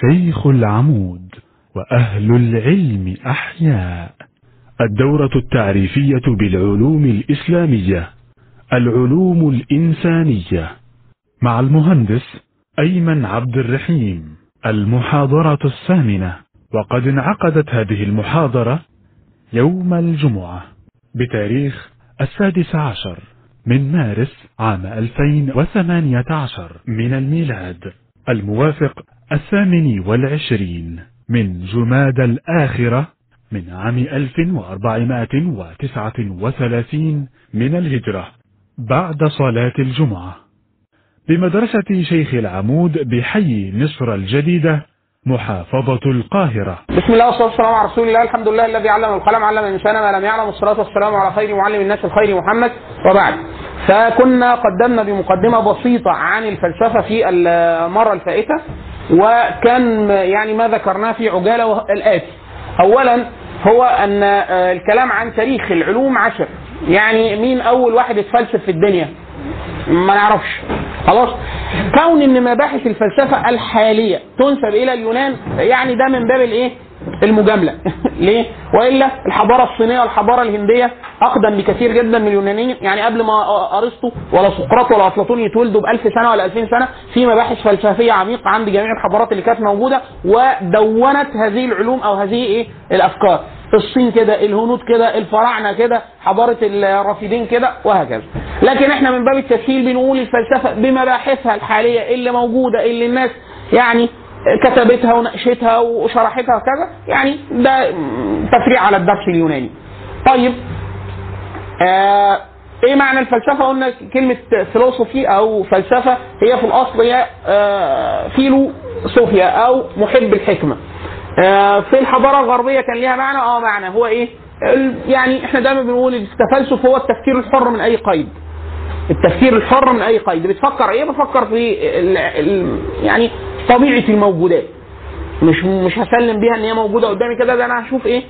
شيخ العمود وأهل العلم أحياء. الدورة التعريفية بالعلوم الإسلامية العلوم الإنسانية. مع المهندس أيمن عبد الرحيم المحاضرة الثامنة. وقد انعقدت هذه المحاضرة يوم الجمعة بتاريخ السادس عشر من مارس عام 2018 من الميلاد. الموافق الثامن والعشرين من جماد الآخرة من عام 1439 من الهجرة بعد صلاة الجمعة. بمدرسة شيخ العمود بحي مصر الجديدة محافظة القاهرة. بسم الله والصلاة والسلام على رسول الله الحمد لله الذي علم القلم علم الإنسان ما لم يعلم. والصلاة والسلام على خير معلم الناس الخير محمد. وبعد فكنا قدمنا بمقدمة بسيطة عن الفلسفة في المرة الفائتة. وكان يعني ما ذكرناه في عجالة الاتي اولا هو أن الكلام عن تاريخ العلوم عشر. يعني مين أول واحد اتفلسف في الدنيا؟ ما نعرفش. خلاص؟ كون إن مباحث الفلسفة الحالية تنسب إلى اليونان يعني ده من باب الإيه؟ المجاملة. ليه؟ وإلا الحضارة الصينية والحضارة الهندية أقدم بكثير جدا من اليونانيين. يعني قبل ما أرسطو ولا سقراط ولا أفلاطون يتولدوا ب 1000 سنة ولا 2000 سنة في مباحث فلسفية عميقة عند جميع الحضارات اللي كانت موجودة ودونت هذه العلوم أو هذه إيه؟ الأفكار. الصين كده الهنود كده الفراعنة كده حضارة الرافدين كده وهكذا. لكن إحنا من باب التسهيل بنقول الفلسفة بمباحثها الحالية اللي موجودة اللي الناس يعني كتبتها وناقشتها وشرحتها وكذا يعني ده تفريع على الدرس اليوناني. طيب آه إيه معنى الفلسفة؟ قلنا كلمة philosophy أو فلسفة هي في الأصل هي آه فيلو صوفيا أو محب الحكمة. آه في الحضارة الغربية كان ليها معنى آه معنى هو إيه؟ يعني إحنا دايما بنقول التفلسف هو التفكير الحر من أي قيد. التفكير الحر من أي قيد. بتفكر إيه؟ بفكر في يعني طبيعة الموجودات. مش مش هسلم بيها إن هي موجودة قدامي كده ده أنا هشوف إيه؟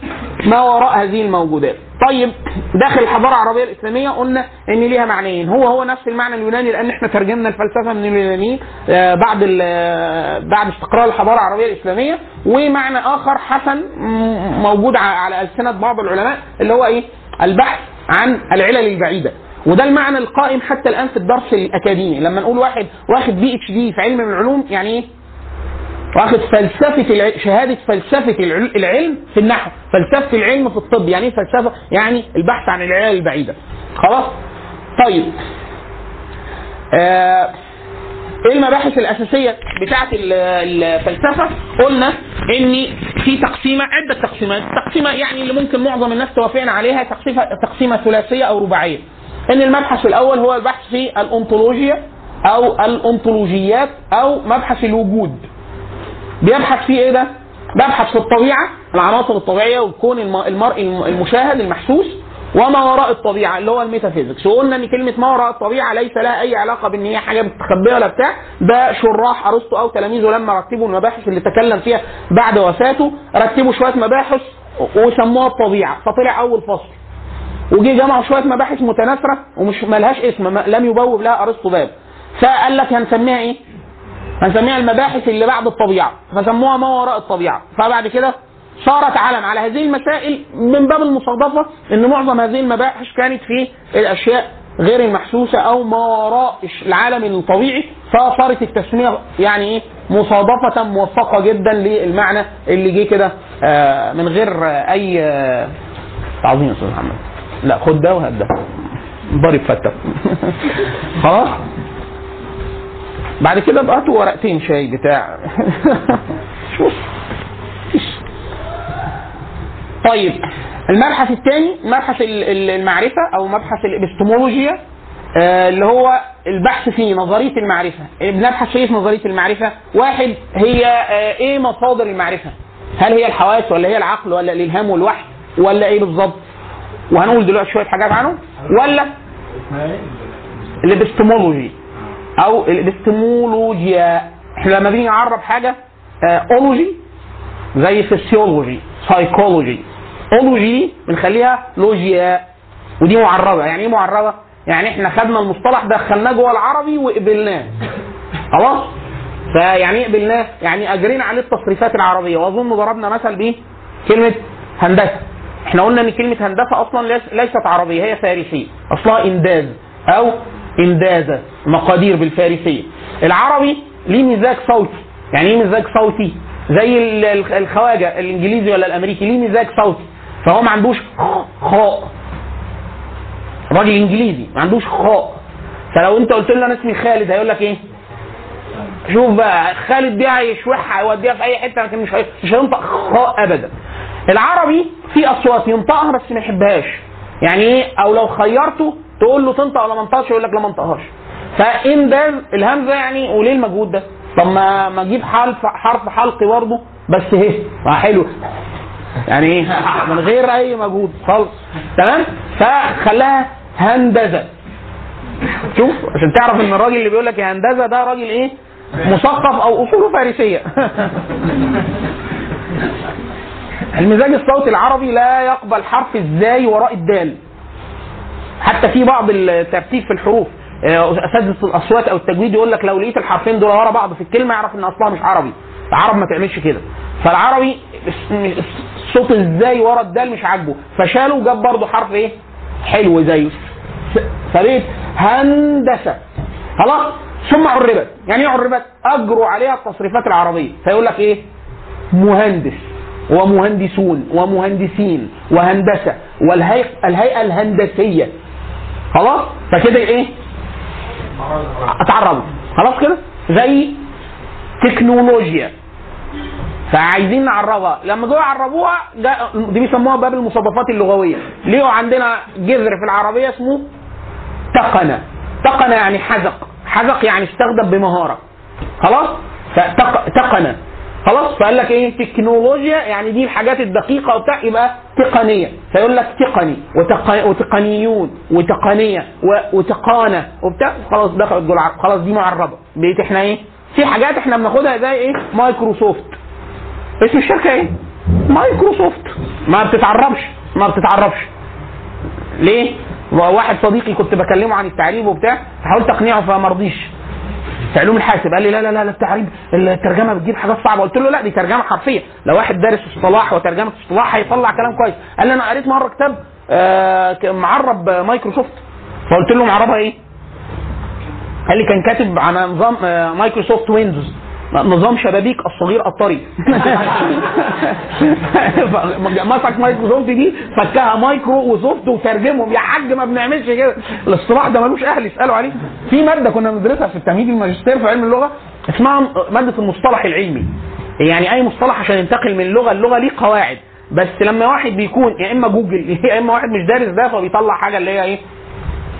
ما وراء هذه الموجودات. طيب داخل الحضارة العربية الإسلامية قلنا إن ليها معنيين. هو هو نفس المعنى اليوناني لأن إحنا ترجمنا الفلسفة من اليونانيين بعد بعد استقرار الحضارة العربية الإسلامية. ومعنى آخر حسن موجود على ألسنة بعض العلماء اللي هو إيه؟ البحث عن العلل البعيدة. وده المعنى القائم حتى الآن في الدرس الأكاديمي. لما نقول واحد واخد بي اتش دي في علم من العلوم يعني إيه؟ واخد فلسفة شهادة فلسفة العلم في النحو فلسفة العلم في الطب. يعني إيه فلسفة؟ يعني البحث عن العلل البعيدة. خلاص؟ طيب. آه إيه المباحث الأساسية بتاعة الفلسفة؟ قلنا إن في تقسيمة عدة تقسيمات. تقسيمة يعني اللي ممكن معظم الناس توافقنا عليها تقسيمه تقسيمة ثلاثية أو رباعية. إن المبحث الأول هو البحث في الأنطولوجيا أو الأنطولوجيات أو مبحث الوجود. بيبحث فيه إيه ده؟ ببحث في الطبيعة العناصر الطبيعية والكون المرئي المشاهد المحسوس وما وراء الطبيعة اللي هو الميتافيزيكس. وقلنا إن كلمة ما وراء الطبيعة ليس لها أي علاقة بإن هي حاجة مستخبيه ولا بتاع. ده شراح أرسطو أو تلاميذه لما رتبوا المباحث اللي تكلم فيها بعد وفاته رتبوا شوية مباحث وسموها الطبيعة. فطلع أول فصل. وجي جمعوا شوية مباحث متناثرة ومش ملهاش اسم لم يبوب لها ارسطو باب فقال لك هنسميها إيه؟ هنسميها المباحث اللي بعد الطبيعة. فسموها ما وراء الطبيعة. فبعد كده صارت علم على هذه المسائل من باب المصادفة إن معظم هذه المباحث كانت في الأشياء غير المحسوسة أو ما وراء العالم الطبيعي. فصارت التسمية يعني إيه؟ مصادفة موفقه جدا للمعنى اللي جه كده من غير أي تعظيم يا أستاذ محمد. لا خد ده وهات ده. ضرب فتة. خلاص؟ بعد كده بقى ورقتين شاي بتاع. شوف. طيب المبحث الثاني مبحث المعرفة أو مبحث الإبستمولوجيا اللي هو البحث في نظرية المعرفة. بنبحث في نظرية المعرفة واحد هي إيه مصادر المعرفة؟ هل هي الحواس ولا هي العقل ولا الإلهام والوحي ولا إيه بالظبط؟ وهنقول دلوقتي شوية حاجات عنه ولا الإبستمولوجي. أو الإبستمولوجيا. إحنا لما بنيجي نعرب حاجة ology زي physiology psychology. ology بنخليها لوجيا. ودي معربه يعني إيه معربه يعني إحنا خدنا المصطلح دخلناه جوه العربي وقبلناه. خلاص؟ فيعني إيه قبلناه. يعني أجرينا عليه التصريفات العربية. وأظن ضربنا مثل بإيه؟ كلمة هندسة. إحنا قلنا ان كلمة هندسة أصلا ليس- ليست عربية هي فارسية. اصلها انداز أو اندازه مقادير بالفارسية. العربي ليه مزاج صوتي. يعني إيه مزاج صوتي؟ زي ال- ال- الخواجة الانجليزي ولا الامريكي ليه مزاج صوتي؟ فهو ما عندوش خاء الراجل الانجليزي ما عندوش خاء فلو انت قلت له أنا اسمي خالد هيقول لك إيه؟ شوف بقى خالد دي هيشوحها هيوديها في اي حتة لكن مش مش هينطق خاء ابدا. العربي في أصوات ينطقها بس ما يحبهاش. يعني إيه؟ أو لو خيرته تقول له تنطق ولا ما انطقش يقول لك لا ما انطقهاش. فإن ده الهمزة يعني وليه المجهود ده؟ طب ما ما أجيب حرف حرف حلقي برضه؟ بس اهي حلو. يعني إيه؟ من غير أي مجهود خالص. تمام؟ فخلاها هندسه شوف عشان تعرف إن الراجل اللي بيقول لك يا هندسه ده راجل إيه؟ مثقف أو أصوله فارسية. المزاج الصوتي العربي لا يقبل حرف الزاي وراء الدال. حتى في بعض الترتيب في الحروف. آه، اساتذه الأصوات أو التجويد يقول لك لو لقيت الحرفين دول ورا بعض في الكلمة اعرف إن أصلها مش عربي. العرب ما تعملش كده. فالعربي صوت الزاي ورا الدال مش عاجبه. فشاله وجاب برضه حرف إيه؟ حلو زيه. فبقت هندسة. خلاص؟ ثم عربت. يعني إيه عربت؟ أجروا عليها التصريفات العربية. فيقول لك إيه؟ مهندس. ومهندسون ومهندسين وهندسة والهيئه الهيئة الهندسية. خلاص؟ فكده إيه؟ اتعربوا خلاص كده؟ زي تكنولوجيا. فعايزين نعربها لما جوا عربوها دي بيسموها باب المصادفات اللغوية. ليه عندنا جذر في العربية اسمه تقن تقن يعني حذق. حذق يعني استخدم بمهارة. خلاص؟ فتقن خلاص؟ فقال لك إيه؟ تكنولوجيا يعني دي الحاجات الدقيقة وبتاع يبقى تقنية. فيقول لك تقني وتق... وتقنيون وتقنية. وتقانة وبتاع. خلاص دخلت العرب خلاص دي معربة. بقيت إحنا إيه؟ في حاجات إحنا بناخدها زي إيه؟ مايكروسوفت. اسم الشركة إيه؟ مايكروسوفت. ما بتتعربش. ما بتتعربش. ليه؟ واحد صديقي كنت بكلمه عن التعريب وبتاع حاولت اقنعه فما رضيش. في علوم الحاسب قال لي لا لا لا التعريب الترجمة بتجيب حاجات صعبة. قلت له لا دي ترجمة حرفية. لو واحد دارس اصطلاح وترجمة اصطلاح هيطلع كلام كويس. قال لي أنا قريت مرة كتاب آه، معرب مايكروسوفت. فقلت له معربها إيه؟ قال لي كان كاتب على نظام آه، Microsoft Windows. نظام شبابيك الصغير الطري. مسك مايكروسوفت دي فكها micro و soft وترجمهم. يا حاج ما بنعملش كده. الاصطلاح ده ملوش أهل يسألوا عليه. في مادة كنا بندرسها في التمهيد الماجستير في علم اللغة اسمها مادة المصطلح العلمي. يعني أي مصطلح عشان ينتقل من لغة للغة ليه قواعد. بس لما واحد بيكون يا إما جوجل يا إما واحد مش دارس ده فبيطلع حاجة اللي هي إيه؟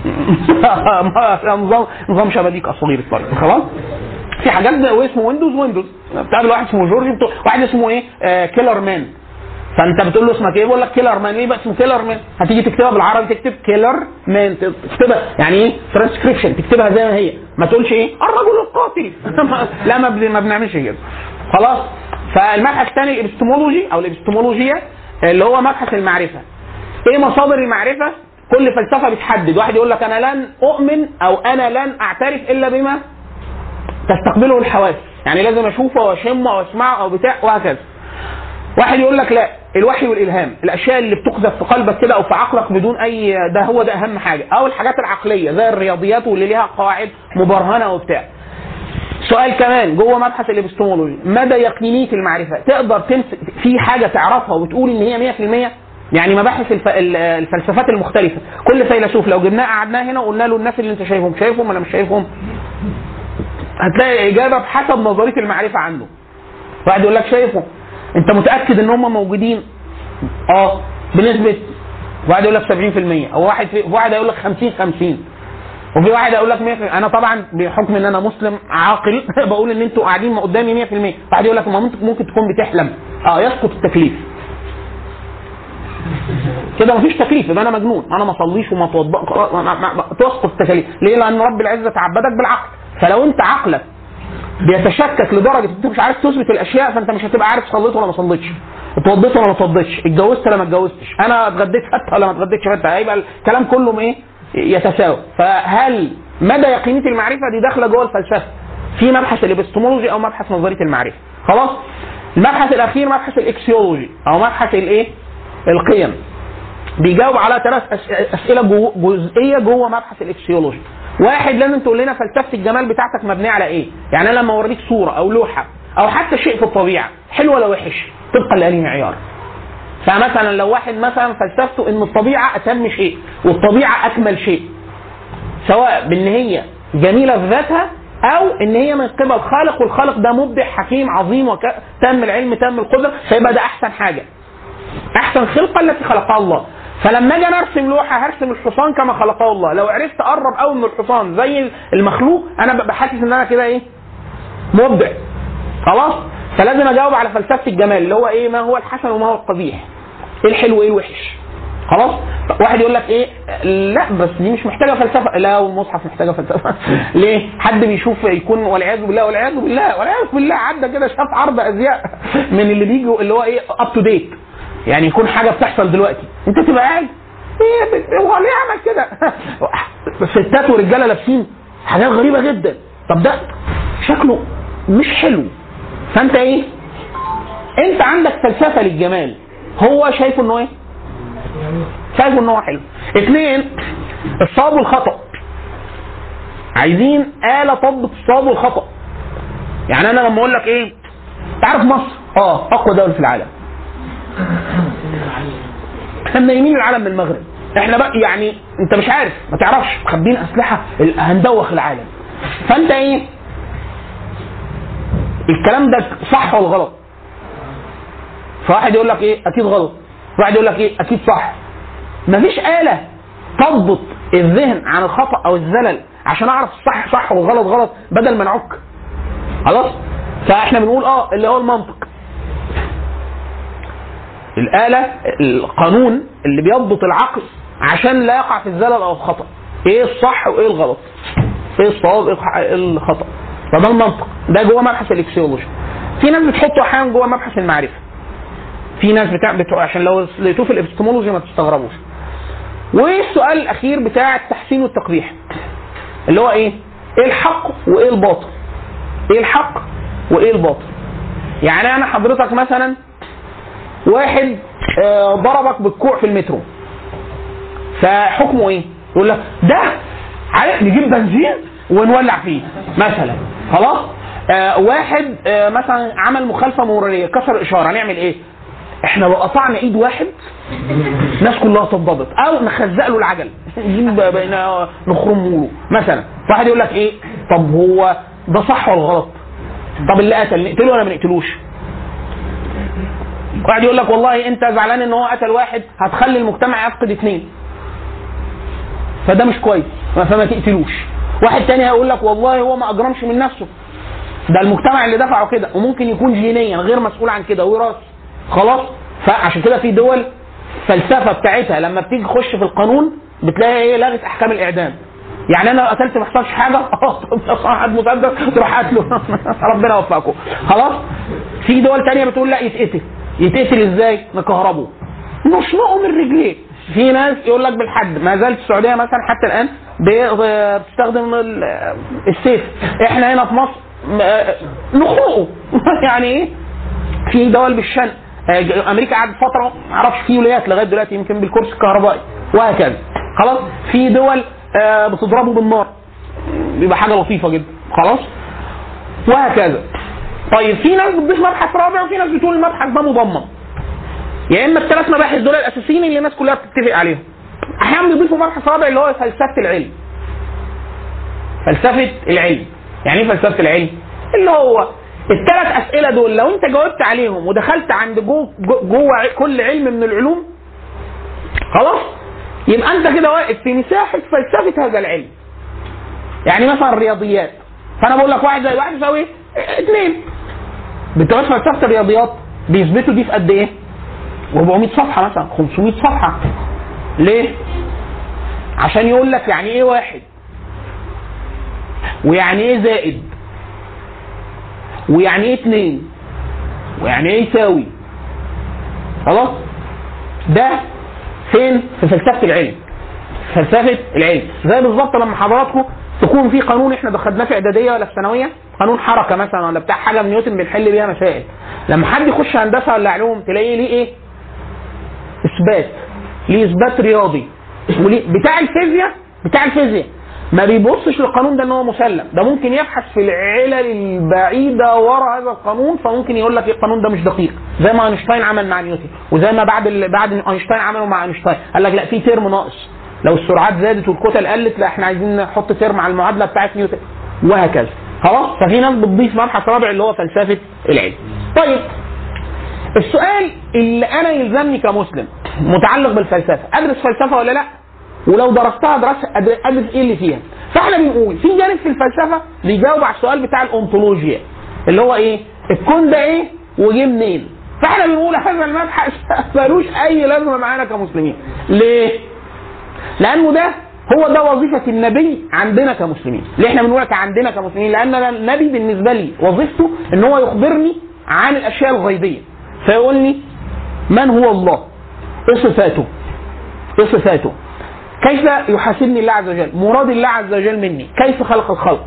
نظام نظام شبابيك الصغير الطري. خلاص؟ في حاجات ده واسمه Windows Windows بتقابل واحد اسمه جورج. واحد اسمه إيه؟ آه Killer Man فانت بتقول له اسمك إيه؟ بيقول لك Killer Man إيه بقى اسمه Killer Man هتيجي تكتبها بالعربي تكتب كيلر مان تكتبها. يعني إيه؟ ترانسكريبشن تكتبها زي ما هي. ما تقولش إيه؟ الرجل القاتل. لا ما, ما بنعملش كده. خلاص؟ فالمبحث الثاني الابستمولوجي أو الابستمولوجيا اللي هو مبحث المعرفة. إيه مصادر المعرفة؟ كل فلسفة بتحدد. واحد يقول لك أنا لن أؤمن أو أنا لن أعترف إلا بما تستقبله الحواس. يعني لازم أشوفه واشمه وأسمعه أو بتاع وهكذا. واحد يقول لك لا الوحي والإلهام الأشياء اللي بتقذف في قلبك كده أو في عقلك بدون أي ده هو ده أهم حاجة. أو الحاجات العقلية زي الرياضيات واللي ليها قواعد مبرهنة وبتاع. سؤال كمان جوه مبحث الإبستمولوجي مدى يقينية المعرفة؟ تقدر تمسك في حاجة تعرفها وتقول إن هي 100% يعني مباحث الف... ال- الفلسفات المختلفة. كل فيلسوف لو جبناه قعدناه هنا وقلنا له الناس اللي أنت شايفهم شايفهم ولا مش شايفهم؟ هتلاقي إجابة بحسب نظرية المعرفة عنه واحد يقول لك شايفهم أنت متأكد إن هم موجودين؟ آه بنسبة واحد يقول لك 70% أو واحد في واحد هيقول لك 50 50 وفي واحد هيقول لك 100% أنا طبعا بحكم إن أنا مسلم عاقل بقول إن أنتوا قاعدين قدامي 100% واحد يقول لك ما ممكن تكون بتحلم. آه يسقط التكليف. كده مفيش تكليف يبقى أنا مجنون. أنا ما أصليش وما أتوضأ خلاص، ما- ما- ما- تسقط التكاليف. ليه؟ لأن رب العزة تعبدك بالعقل. فلو انت عقلك بيتشكك لدرجة إنت مش عارف تثبت الأشياء فأنت مش هتبقى عارف صليت ولا ما صليتش. اتوضيت ولا ما اتوضيتش. اتجوزت ولا ما اتجوزتش. أنا اتغديت فتة ولا ما اتغديتش فتة هيبقى الكلام كله إيه؟ يتساوى. فهل مدى يقينية المعرفة؟ دي داخلة جوه الفلسفة. في مبحث الإبستمولوجي أو مبحث نظرية المعرفة. خلاص؟ المبحث الأخير مبحث ال axiology أو مبحث الإيه؟ القيم. بيجاوب على ثلاث أسئلة جزئية جوه مبحث ال axiology. واحد لازم تقول لنا فلسفة الجمال بتاعتك مبنية على إيه؟ يعني أنا لما أوريك صورة أو لوحة أو حتى شيء في الطبيعة حلو ولا وحش؟ طبقا لأي معيار؟ فمثلا لو واحد مثلا فلسفته إن الطبيعة أتم شيء والطبيعة أكمل شيء سواء بإن هي جميلة في ذاتها أو إن هي من قبل خالق والخالق ده مبدع حكيم عظيم وك... تم العلم تم القدرة فيبقى ده أحسن حاجة. أحسن خلقه التي خلقها الله. فلما أجي ارسم لوحة هرسم الحصان كما خلقه الله. لو عرفت اقرب قوي من الحصان زي المخلوق أنا ببقى حاسس ان أنا كده إيه؟ مبدع. خلاص؟ فلازم اجاوب على فلسفة الجمال اللي هو إيه؟ ما هو الحسن وما هو القبيح. إيه الحلو وإيه الوحش؟ خلاص؟ واحد يقول لك إيه؟ لا بس دي مش محتاجة فلسفة. لا والمصحف محتاجة فلسفة. ليه؟ حد بيشوف يكون والعياذ بالله والعياذ بالله والعياذ بالله. عدى كده شاف عرض أزياء من اللي بيجوا اللي هو إيه؟ up to date يعني يكون حاجة بتحصل دلوقتي. انت تبقى قاعد. إيه هو ليه عمل كده؟ ستات ورجاله لابسين حاجات غريبة جدا. طب ده شكله مش حلو. فانت إيه؟ انت عندك فلسفة للجمال. هو شايفه انه إيه؟ شايفه ان هو حلو. اثنين الصواب والخطأ. عايزين آلة تضبط الصواب والخطأ. يعني أنا لما أقول لك إيه؟ تعرف مصر؟ آه أقوى دولة في العالم. إحنا منيمين العالم من المغرب. إحنا بقى يعني انت مش عارف ما تعرفش. مخبين أسلحة هندوخ العالم. فأنت إيه؟ الكلام ده صح ولا غلط؟ فواحد يقول لك إيه؟ أكيد غلط. واحد يقول لك إيه؟ أكيد صح. مفيش آلة تضبط الذهن عن الخطأ أو الزلل عشان أعرف الصح صح والغلط غلط بدل ما نعك. خلاص؟ فإحنا بنقول آه اللي هو المنطق. الآلة القانون اللي بيضبط العقل عشان لا يقع في الزلل أو الخطأ. إيه الصح وإيه الغلط؟ إيه الصواب إيه الخطأ؟ فده المنطق. ده جوه مبحث ال axiology. في ناس بتحطه أحيانا جوه مبحث المعرفة. في ناس بتاع, بتوع عشان لو لقيتوه في الابستمولوجي ما تستغربوش. والسؤال الأخير بتاع التحسين والتقبيح. اللي هو إيه؟ إيه الحق وإيه الباطل؟ إيه الحق وإيه الباطل؟ يعني أنا حضرتك مثلا واحد آه، ضربك بالكوع في المترو. فحكمه إيه؟ يقول لك ده عارف نجيب بنزين ونولع فيه مثلا. خلاص؟ آه واحد آه مثلا عمل مخالفة مروريه كسر إشارة هنعمل إيه؟ إحنا لو قطعنا إيد واحد الناس كلها تنضبط. أو نخزق له العجل. نخرمه له مثلا واحد يقول لك إيه؟ طب هو ده صح ولا غلط؟ طب اللي قتل نقتله ولا ما نقتلوش؟ واحد يقول لك والله انت زعلان ان هو قتل واحد هتخلي المجتمع يفقد اثنين فده مش كويس فما تقتلوش. واحد تاني هيقول لك والله هو ما أجرمش من نفسه. ده المجتمع اللي دفعه كده وممكن يكون جينيا غير مسؤول عن كده وراثي خلاص؟ فعشان كده في دول فلسفة بتاعتها لما بتيجي تخش في القانون بتلاقي إيه لغت أحكام الإعدام. يعني أنا لو قتلت ما حصلش حاجة آه حد مسدس تروح قاتله ربنا يوفقكم. خلاص؟ في دول تانية بتقول لا يتقتل. يتقتل إزاي؟ نكهربه نشنقه من رجليه. في ناس يقول لك بالحد. ما زالت السعودية مثلا حتى الآن بتستخدم ال- السيف. إحنا هنا في مصر نخنقه يعني إيه؟ في دول بالشن. أمريكا قعدت فترة ما أعرفش في ولايات لغاية دلوقتي يمكن بالكرسي الكهربائي. وهكذا. خلاص؟ في دول آه، بتضربه بالنار. بيبقى حاجة لطيفة جدا. خلاص؟ وهكذا. طيب في ناس بتضيف مبحث رابع وفي ناس بتقول المبحث ده مضمن يا إما الثلاث مباحث دول الأساسيين اللي الناس كلها بتتفق عليهم. أحيانا بيضيفوا مبحث رابع اللي هو فلسفة العلم. فلسفة العلم. يعني إيه فلسفة العلم؟ اللي هو الثلاث أسئلة دول لو أنت جاوبت عليهم ودخلت عند جوه جو جوه كل علم من العلوم خلاص؟ يبقى أنت كده واقف في مساحة فلسفة هذا العلم. يعني مثلا الرياضيات. فأنا بقول لك واحد زي واحد يساوي؟ اثنين بتوع فلسفه الرياضيات بيثبتوا دي في قد إيه؟ 400 صفحة مثلا 500 صفحة. ليه؟ عشان يقول لك يعني إيه واحد؟ ويعني إيه زائد؟ ويعني إيه اتنين؟ ويعني إيه يساوي؟ خلاص؟ ده فين؟ في فلسفة العلم. فلسفة العلم. زي بالظبط لما حضراتكم تكون في قانون إحنا خدناه في إعدادية ولا في ثانوية. قانون حركة مثلا ولا بتاع حاجة من نيوتن بنحل بيها مسائل لما حد يخش هندسة ولا علوم تلاقيه ليه إيه؟ إثبات. ليه إثبات رياضي. وليه بتاع الفيزياء؟ بتاع الفيزياء. ما بيبصش للقانون ده إن هو مسلم. ده ممكن يبحث في العلل البعيدة ورا هذا القانون فممكن يقول لك القانون ده مش دقيق. زي ما أينشتاين عمل مع نيوتن وزي ما بعد ال... بعد أينشتاين عمله مع أينشتاين. قال لك لا في term ناقص. لو السرعات زادت والكتل قلت لا إحنا عايزين نحط term على المعادلة بتاعت نيوتن. وهكذا. خلاص؟ ففي ناس بتضيف مبحث رابع اللي هو فلسفة العلم. طيب السؤال اللي أنا يلزمني كمسلم متعلق بالفلسفة أدرس فلسفة ولا لأ؟ ولو درستها دراسه أدرس إيه اللي فيها؟ فإحنا بنقول في جانب في الفلسفة بيجاوب على السؤال بتاع الأنطولوجيا اللي هو إيه؟ الكون ده إيه؟ وجه منين؟ فإحنا بنقول هذا المبحث ملوش أي لازمة معانا كمسلمين. ليه؟ لأنه ده هو ده وظيفة النبي عندنا كمسلمين، ليه إحنا بنقول عندنا كمسلمين؟ أنا النبي بالنسبة لي وظيفته إن هو يخبرني عن الأشياء الغيبية، فيقول لي من هو الله؟ إيه صفاته؟ إيه صفاته؟ كيف يحاسبني الله عز وجل؟ مراد الله عز وجل مني، كيف خلق الخلق؟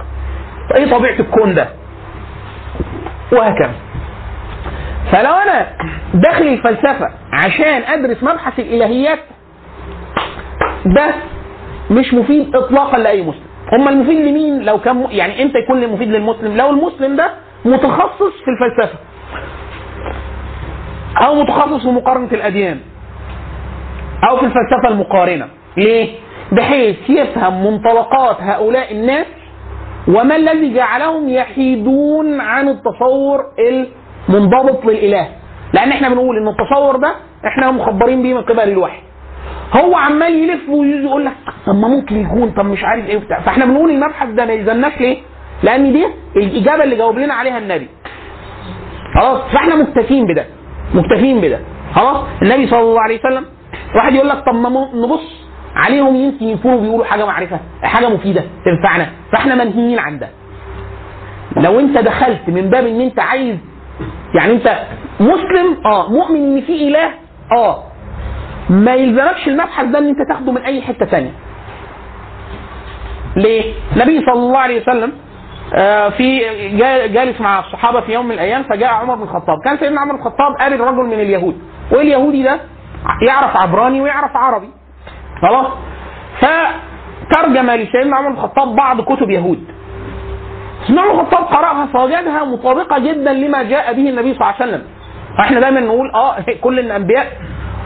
إيه طبيعة الكون ده؟ وهكذا. فلو أنا داخل الفلسفة عشان أدرس مبحث الإلهيات ده مش مفيد اطلاقا لأي مسلم. هم المفيد لمين؟ لو كان. يعني إمتى يكون المفيد للمسلم؟ لو المسلم ده متخصص في الفلسفة. أو متخصص في مقارنة الأديان. أو في الفلسفة المقارنة. ليه؟ بحيث يفهم منطلقات هؤلاء الناس وما الذي جعلهم يحيدون عن التصور المنضبط للإله. لأن إحنا بنقول إن التصور ده إحنا مخبرين بيه من قبل الوحي. هو عمال يلف ويجي يقول لك طب ما ممكن يكون طب مش عارف إيه وبتاع فاحنا بنقول المبحث ده ما يلزمناش ليه؟ لأن دي الإجابة اللي جاوب لنا عليها النبي. خلاص فاحنا مكتفين بده مكتفين بده خلاص النبي صلى الله عليه وسلم واحد يقول لك طب ما نبص عليهم يمكن يكونوا بيقولوا حاجة معرفة حاجة مفيدة تنفعنا فاحنا منهيين عن ده. لو انت دخلت من باب ان انت عايز يعني انت مسلم آه مؤمن إن في إله آه ما يلزمكش المبحث ده إن أنت تاخده من أي حتة ثانية. ليه؟ النبي صلى الله عليه وسلم آه، في جا- جالس مع الصحابة في يوم من الأيام فجاء عمر بن الخطاب، كان سيدنا عمر بن الخطاب قابل رجل من اليهود، واليهودي ده يعرف عبراني ويعرف عربي. خلاص؟ فترجم لسيدنا عمر بن الخطاب بعض كتب يهود. سيدنا عمر بن الخطاب قرأها فوجدها مطابقة جدا لما جاء به النبي صلى الله عليه وسلم. فإحنا دايما نقول آه كل الأنبياء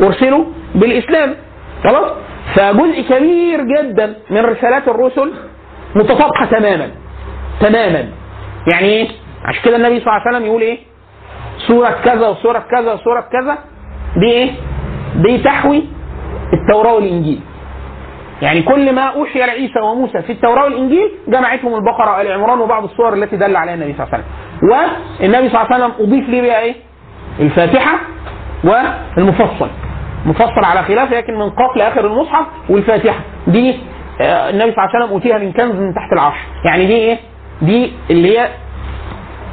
أرسلوا بالإسلام. خلاص؟ فجزء كبير جدا من رسالات الرسل متطابقه تماما. تماما. يعني إيه؟ عشان كده النبي صلى الله عليه وسلم يقول إيه؟ سورة كذا وسورة كذا وسورة كذا. دي إيه؟ دي تحوي التوراة والإنجيل. يعني كل ما أوحي لعيسى وموسى في التوراة والإنجيل جمعتهم البقرة وال عمران وبعض الصور التي دل عليها النبي صلى الله عليه وسلم. والنبي صلى الله عليه وسلم أضيف ليه بقى إيه؟ الفاتحة والمفصل. مفصل على خلاف لكن من قاف لاخر المصحف والفاتحة. دي آه، النبي صلى الله عليه وسلم أوتيها من كنز من تحت العرش. يعني دي إيه؟ دي اللي هي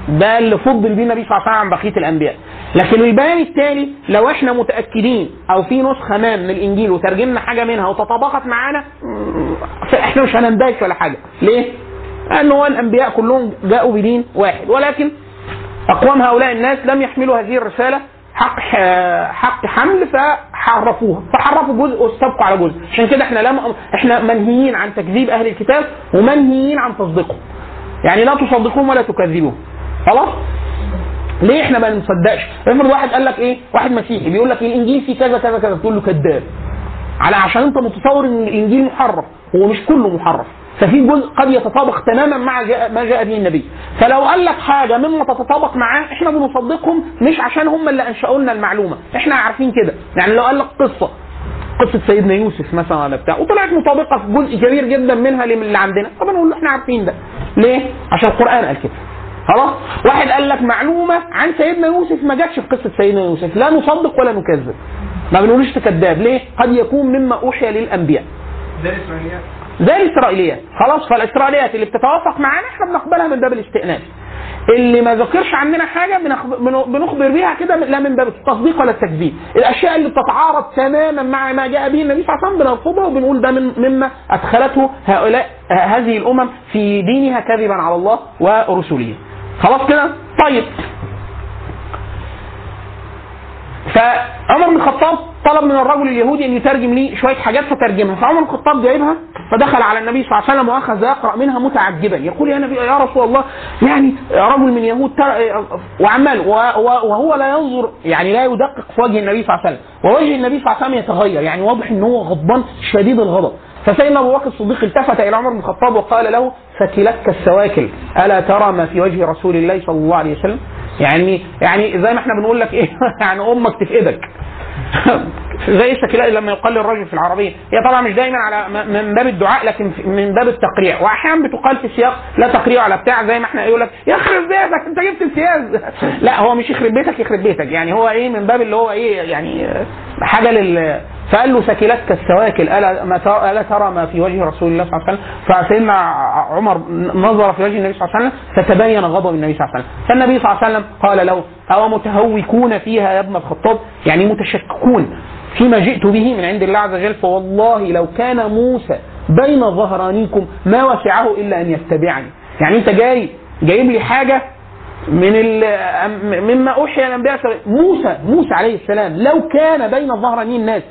ده اللي فضل بيه النبي صلى الله عليه وسلم عن بقية الأنبياء. لكن البيان التالي لو إحنا متأكدين أو في نسخة ما من الإنجيل وترجمنا حاجة منها وتطابقت معانا مم، فاحنا مش هنندهش ولا حاجة. ليه؟ لأن هو الأنبياء كلهم جاءوا بدين واحد. ولكن أقوام هؤلاء الناس لم يحملوا هذه الرسالة حق حق حمل فحرفوها فحرفوا جزء واستبقوا على جزء. عشان كده إحنا لم إحنا منهيين عن تكذيب أهل الكتاب ومنهيين عن تصديقهم. يعني لا تصدقوهم ولا تكذبوهم. خلاص؟ ليه إحنا ما نصدقش؟ افرض واحد قال لك إيه؟ واحد مسيحي بيقول لك الإنجيل فيه كذا كذا كذا تقول له كذاب. على عشان انت متصور إن الإنجيل محرف. هو مش كله محرف. ففي جزء قد يتطابق تماما مع جاء ما جاء به النبي. فلو قال لك حاجة مما تتطابق معاه إحنا بنصدقهم مش عشان هم اللي أنشأوا لنا المعلومة. إحنا عارفين كده. يعني لو قال لك قصة قصة سيدنا يوسف مثلا ولا بتاع وطلعت مطابقة في جزء كبير جدا منها اللي عندنا طب نقول له إحنا عارفين ده. ليه؟ عشان القرآن قال كده. خلاص؟ واحد قال لك معلومة عن سيدنا يوسف ما جاتش في قصة سيدنا يوسف. لا نصدق ولا نكذب. ما بنقولش تكذاب. ليه؟ قد يكون مما أوحي للأنبياء. ده الاسرائيليات زي الاسرائيليات خلاص فالإسرائيليات اللي بتتوافق معانا إحنا بنقبلها من باب الاستئناس اللي ما ذكرش عننا حاجة بنخ- بن- بنخبر بيها كده لا من باب التصديق ولا التكذيب. الأشياء اللي بتتعارض تماما مع ما جاء به النبي صلى الله عليه وسلم بنرفضها وبنقول ده مما أدخلته هؤلاء هذه الأمم في دينها كذبا على الله ورسله خلاص كده؟ طيب. فعمر بن الخطاب طلب من الرجل اليهودي أن يترجم لي شوية حاجات فترجمها فعمر بن الخطاب جايبها فدخل على النبي صلى الله عليه وسلم وأخذ يقرأ منها متعجبا يقول يا نبي يا رسول الله يعني رجل من يهود. وعمال. وهو لا ينظر يعني لا يدقق في وجه النبي صلى الله عليه وسلم ووجه النبي صلى الله عليه وسلم يتغير يعني واضح إن هو غضبان شديد الغضب فسيدنا أبو بكر الصديق التفت إلى عمر بن الخطاب وقال له فتلك السواكل ألا ترى ما في وجه رسول الله صلى الله عليه وسلم يعني يعني زي ما إحنا بنقول لك إيه يعني أمك تفقدك. زي السكلاء لما يقال للرجل في العربية هي طبعا مش دايما على من باب الدعاء لكن من باب التقريع. واحيانا بتقال في سياق لا تقريع على بتاع زي ما إحنا يقول لك يخرب بيتك أنت جبت امتياز لا هو مش يخرب بيتك يخرب بيتك. يعني هو إيه من باب اللي هو إيه يعني حاجة لل فقال له سكلتك السواكل ألا ما ترى ألا ترى ما في وجه رسول الله صلى الله عليه وسلم؟ فسيدنا عمر نظر في وجه النبي صلى الله عليه وسلم فتبين غضب النبي صلى الله عليه وسلم. فالنبي صلى الله عليه وسلم قال له أو متهوكون فيها يا ابن الخطاب؟ يعني متشككون فيما جئت به من عند الله عز وجل فوالله لو كان موسى بين ظهرانيكم ما وسعه إلا أن يتبعني. يعني أنت جاي جايب لي حاجة من مما أوحي الأنبياء موسى موسى عليه السلام لو كان بين ظهراني الناس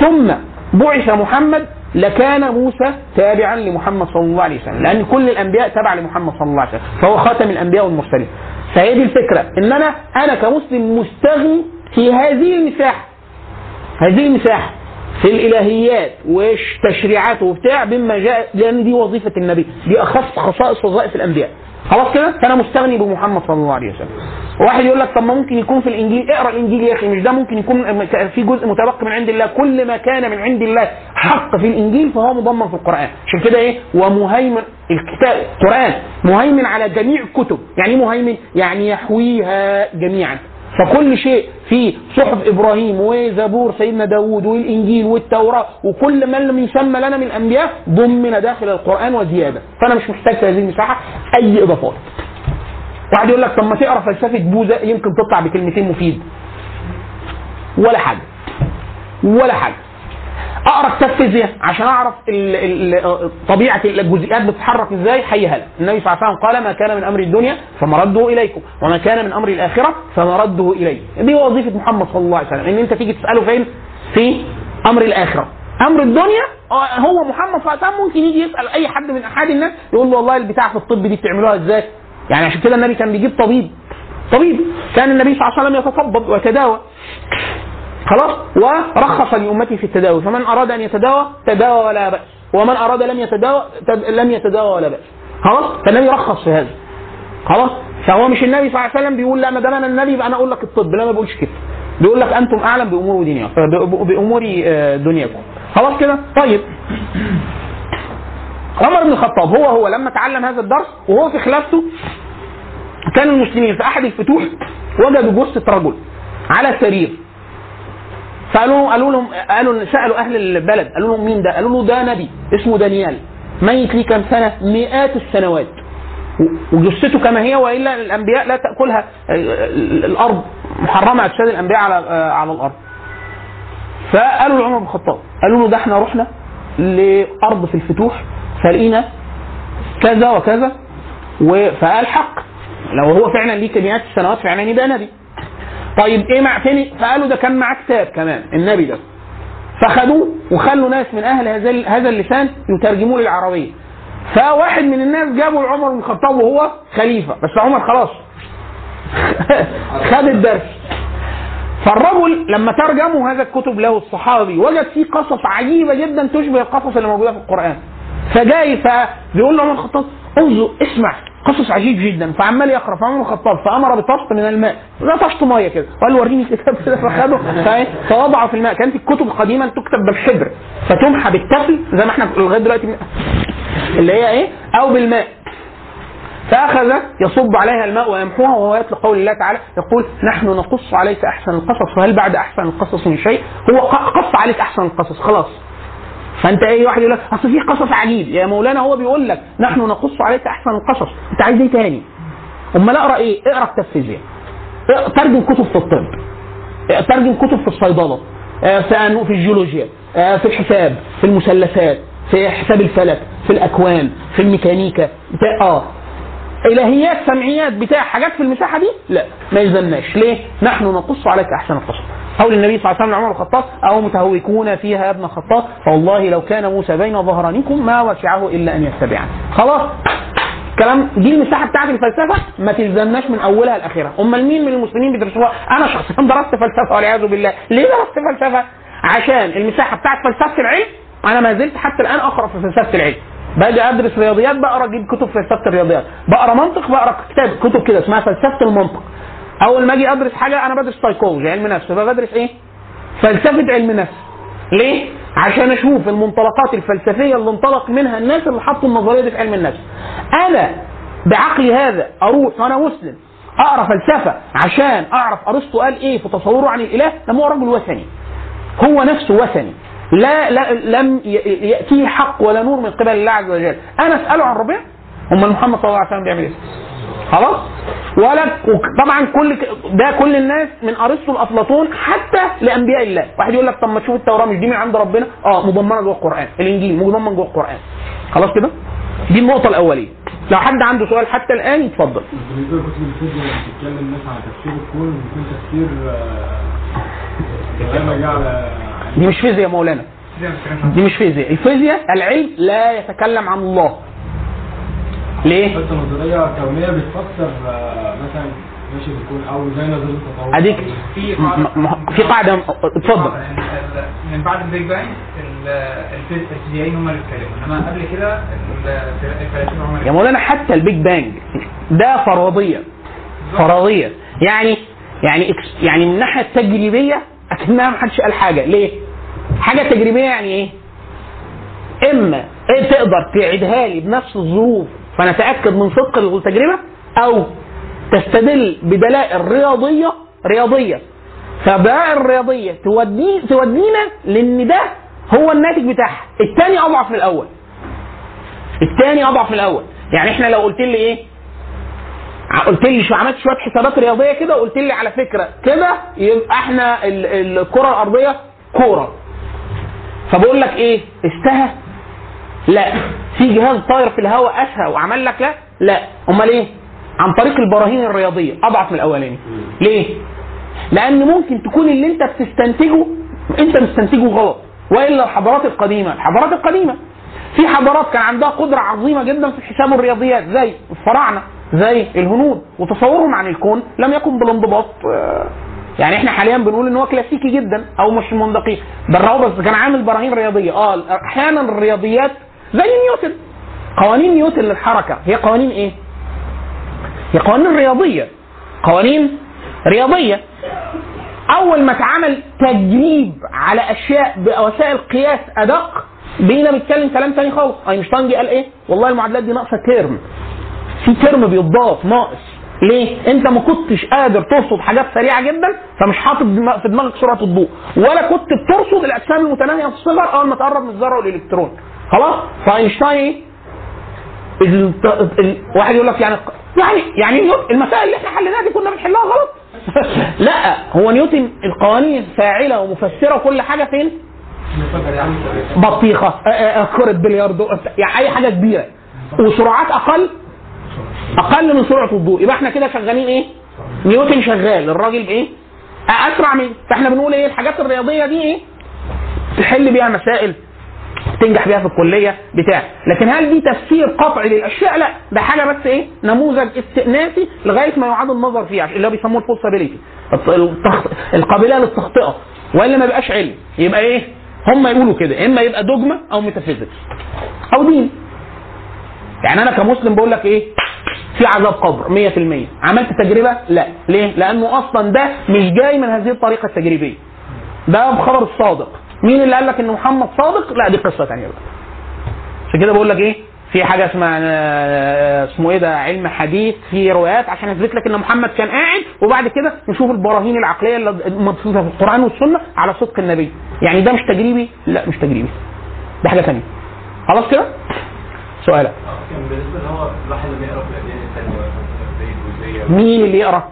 ثم بعث محمد لكان موسى تابعا لمحمد صلى الله عليه وسلم لأن كل الأنبياء تبع لمحمد صلى الله عليه وسلم فهو خاتم الأنبياء والمرسلين. فهي دي الفكرة ان أنا أنا كمسلم مستغني في هذه المساحة. هذه المساحة في الإلهيات والتشريعات وبتاع بما جاء لأن دي وظيفة النبي دي أخص خصائص وظائف الأنبياء. خلاص كده؟ فأنا مستغني بمحمد صلى الله عليه وسلم. واحد يقول لك طب ما ممكن يكون في الإنجيل اقرأ الإنجيل يا أخي مش ده ممكن يكون في جزء متبقي من عند الله كل ما كان من عند الله حق في الإنجيل فهو مضمن في القرآن. عشان كده إيه؟ ومهيمن الكتاب القران مهيمن على جميع الكتب يعني إيه مهيمن؟ يعني يحويها جميعا. فكل شيء في صحف إبراهيم وزبور سيدنا داوود والإنجيل والتوراة وكل ما لم يسمى لنا من الأنبياء ضمن داخل القرآن وزيادة. فأنا مش محتاج في هذه المساحة أي إضافات. واحد يقول لك طب ما تقرا فلسفه بوذا يمكن تطلع بكلمتين مفيد. ولا حاجة. ولا حاجة. اقرا كتاب فيزياء عشان اعرف طبيعه الجزيئات بتتحرك إزاي حيها لك النبي صلى الله عليه وسلم قال ما كان من أمر الدنيا فمرده إليكم وما كان من أمر الآخرة فمرده إلي. دي وظيفة محمد صلى الله عليه وسلم إن أنت تيجي تسأله فين؟ في أمر الآخرة. أمر الدنيا آه، هو محمد صلى الله عليه وسلم ممكن يجي يسأل أي حد من أحد الناس يقول له والله البتاع في الطب دي بتعملوها إزاي؟ يعني عشان كده النبي كان بيجيب طبيب. طبيب. كان النبي صلى الله عليه وسلم يتطبب ويتداوى. خلاص. ورخص لامته في التداوي. فمن أراد أن يتداوى تداوى ولا بأس. ومن أراد لم يتداوى تد... لم يتداوى ولا بأس. خلاص. فالنبي رخص في هذا. خلاص. فهو مش النبي صلى الله عليه وسلم بيقول لا ما دام أنا النبي يبقى أنا أقول لك الطب. لا ما بقولش كده. بيقول لك أنتم أعلم بأمور دنياكم. ب- بأمور آه، دنياكم. خلاص كده؟ طيب. عمر بن الخطاب هو هو لما تعلم هذا الدرس وهو في خلافته كان المسلمين في أحد الفتوح وجدوا جثة رجل على سرير فقالوا قالوا لهم قالوا سألوا أهل البلد قالوا لهم مين ده؟ قالوا له ده نبي اسمه دانيال ميت ليه كام سنة؟ مئات السنوات وجثته كما هي وإلا الأنبياء لا تأكلها ال- الأرض محرمة اجساد الأنبياء على على الأرض. فقالوا لعمر بن الخطاب قالوا له ده إحنا رحنا لأرض في الفتوح فلقينا كذا وكذا فقال حق. لو هو فعلا ليه مئات السنوات فعلا يبقى نبي. طيب إيه مع فين فقالوا ده كان معاه كتاب كمان النبي ده. فخدوه وخلوا ناس من أهل هذا هذا اللسان يترجموه للعربية. فواحد من الناس جابوا لعمر بن الخطاب وهو خليفة. بس عمر خلاص. خد الدرس. فالرجل لما ترجموا هذا الكتب له الصحابي وجد فيه قصص عجيبة جدا تشبه القصص اللي موجودة في القرآن. فجاي فبيقول له عمر الخطاب انظر اسمع قصص عجيب جدا فعمال يقرأ فعمر الخطاب فأمر بطشت من الماء طشت مية كده وقال وريني الكتاب كده فخده فوضعه في الماء كانت الكتب قديما تكتب بالحبر فتمحى بالتفل زي ما إحنا لغاية دلوقتي اللي هي إيه؟ أو بالماء. فأخذ يصب عليها الماء ويمحوها وهو يتلو قول الله تعالى يقول نحن نقص عليك أحسن القصص وهل بعد أحسن القصص من شيء؟ هو قص عليك أحسن القصص خلاص. فانت اي واحد يقول لك اصل في قصص عجيب. يا مولانا هو بيقول لك نحن نقص عليك احسن القصص انت عايز إيه تاني؟ امال اقرأ إيه؟ اقرأ كتاب فيزياء ترجم كتب في الطب. ترجم كتب في الصيدلة. في في الجيولوجيا. في الحساب في المثلثات في حساب الفلك في الأكوان في الميكانيكا. آه. إلهيات سمعيات بتاع حاجات في المساحة دي؟ لا. ما يلزمناش. ليه؟ نحن نقص عليك أحسن القصص قول النبي صلى الله عليه وسلم لعمر الخطاب أو متهوكون فيها يا ابن الخطاب؟ فوالله لو كان موسى بين ظهرانكم ما وسعه إلا أن يتبعني خلاص. كلام دي المساحة بتاعت الفلسفة ما تلزمناش من أولها لاخرها أمال مين من المسلمين بيدرسوها؟ أنا شخصيا درست فلسفة والعياذ بالله. ليه درست فلسفة؟ عشان المساحة بتاعت فلسفة العلم أنا ما زلت حتى الآن أقرأ في فلسفة العلم. باجي أدرس رياضيات بقرأ أجيب كتب فلسفة الرياضيات. بقرأ منطق بقرأ كتاب. كتب كده اسمها فلسفة المنطق. أول ما أجي أدرس حاجة أنا بدرس سايكولوجي علم نفس. يبقى بدرس إيه؟ فلسفة علم نفس. ليه؟ عشان أشوف المنطلقات الفلسفية اللي انطلق منها الناس اللي حطوا النظرية دي في علم النفس. أنا بعقلي هذا أروح وأنا مسلم أقرأ فلسفة عشان أعرف أرسطو قال إيه في تصوره عن الإله؟ لما هو رجل وثني. هو نفسه وثني. لا, لا لم يأتيه حق ولا نور من قبل الله عز وجل. أنا أسأله عن ربنا هم محمد صلى الله عليه وسلم بيعمل إيه؟ خلاص؟ ولا طبعا كل ده كل الناس من أرسطو لأفلاطون حتى لأنبياء الله. واحد يقول لك طب ما تشوف التوراة مش دي من عند ربنا؟ آه مضمنة جوه القرآن. الإنجيل مضمن جوه القرآن. خلاص كده؟ دي النقطة الأولية. لو حد عنده سؤال حتى الآن يتفضل. دي مش فيزياء يا مولانا. دي مش فيزياء. الفيزياء العلم لا يتكلم عن الله. ليه؟ بس نظريه كونيه بتفسر آه، مثلا ماشي الكون أو زي نظرية التطور أديك في في قاعدة اتفضل. من بعد ال Big Bang ال- الفيز- الفيزيائيين هم اللي اتكلموا. إنما قبل كده ال- الفلاسفه هم يا مولانا حتى ال Big Bang ده فرضية. فرضية. يعني يعني يعني من الناحيه التجريبيه أكنها ما حدش قال حاجة. ليه؟ حاجة تجريبية يعني إيه؟ إما إيه تقدر تعيدها لي بنفس الظروف فنتأكد من صدق التجربة أو تستدل بدلائل رياضيه رياضية. فالدلائل الرياضية تودي تودينا لأن ده هو الناتج بتاعها. الثاني أضعف من الأول. الثاني أضعف من الأول. يعني إحنا لو قلت لي إيه؟ قلت لي شو عملت شوية حسابات رياضية كده وقلت لي على فكرة كده يبقى إحنا ال- الكرة الأرضية كورة. فبقول لك إيه؟ استهى لا. في جهاز طاير في الهواء اسهى وعمل لك لا. لا. أمال إيه؟ عن طريق البراهين الرياضية. أضعف من الأولاني. ليه؟ لأن ممكن تكون اللي أنت بتستنتجه أنت مستنتجه غلط. وإلا الحضارات القديمة. الحضارات القديمة. في حضارات كان عندها قدرة عظيمة جدا في حساب الرياضيات. زي الفراعنة زي الهنود. وتصورهم عن الكون لم يكن بالانضباط آه، يعني إحنا حاليا بنقول إن هو كلاسيكي جدا أو مش من دقيق. بس كان عامل براهين رياضية. آه أحيانا الرياضيات زي نيوتن. قوانين نيوتن للحركة. هي قوانين إيه؟ هي قوانين رياضية. قوانين رياضية. أول ما اتعمل تجريب على أشياء بوسائل قياس أدق بقينا بنتكلم كلام تاني خالص. أينشتاين جه قال إيه؟ والله المعادلات دي ناقصة ترم. في term بيتضاف ناقص. ليه؟ أنت ما كنتش قادر ترصد حاجات سريعة جدا فمش حاطط في دماغك سرعة الضوء. ولا كنت بترصد الأجسام المتناهية في الصغر أول ما تقرب من الذرة والإلكترون. خلاص؟ فاينشتاين إيه؟ الت- ال- واحد يقول لك يعني يعني يعني المسائل اللي إحنا حليناها دي كنا بنحلها غلط لا هو نيوتن القوانين فاعلة ومفسرة وكل حاجة فين؟ بطيخة آه، آه، آه، كرة بلياردو يعني أي حاجة كبيرة وسرعات أقل أقل من سرعة الضوء يبقى إحنا كده شغالين إيه؟ نيوتن شغال الراجل بايه؟ آه، أسرع من فإحنا بنقول إيه الحاجات الرياضية دي إيه؟ تحل بيها مسائل تنجح بيها في الكلية بتاع لكن هل دي تفسير قطعي للأشياء؟ لا. ده حاجة بس إيه؟ نموذج استئناسي لغاية ما يعاد النظر فيه اللي هو بيسموه البوسيبيليتي القابلة للتخطئة. وإلا ما يبقاش علم. يبقى إيه؟ هم يقولوا كده. إما يبقى دوجما أو ميتافيزيكس أو دين. يعني أنا كمسلم بقول لك إيه؟ في عذاب قبر 100% عملت تجربة؟ لا. ليه؟ لأنه أصلا ده مش جاي من هذه الطريقة التجريبية. ده بخبر الصادق. مين اللي قال لك إن محمد صادق؟ لا دي قصة ثانية بقى. عشان كده بقول لك إيه؟ في حاجة اسمها آه، اسمه إيه ده؟ علم حديث في روايات عشان أثبت لك إن محمد كان قاعد وبعد كده نشوف البراهين العقلية اللي مبثوثه في القرآن والسنة على صدق النبي. يعني ده مش تجريبي؟ لا مش تجريبي. ده حاجة ثانية خلاص كده؟ سؤالك كان بالنسبة إن هو الواحد لما يقرأ في الأديان الثانية مين اللي يقرأ؟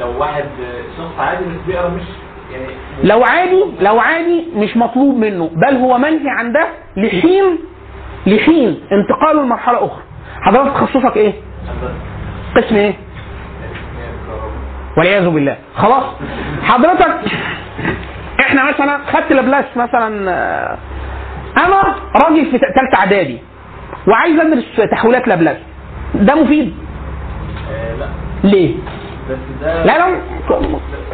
لو واحد شخص عادي مش بيقرأ مش لو عادي لو عادي مش مطلوب منه. بل هو منهي عن ده لحين لحين انتقاله لمرحلة أخرى. حضرتك تخصصك إيه؟ قسم إيه؟ والعياذ بالله. خلاص. حضرتك إحنا مثلا خدت لابلاس مثلا آه، أنا راجل في ثالثه إعدادي وعايز أدرس تحويلات لابلاس ده مفيد؟ آه، لا. ليه؟ لا لا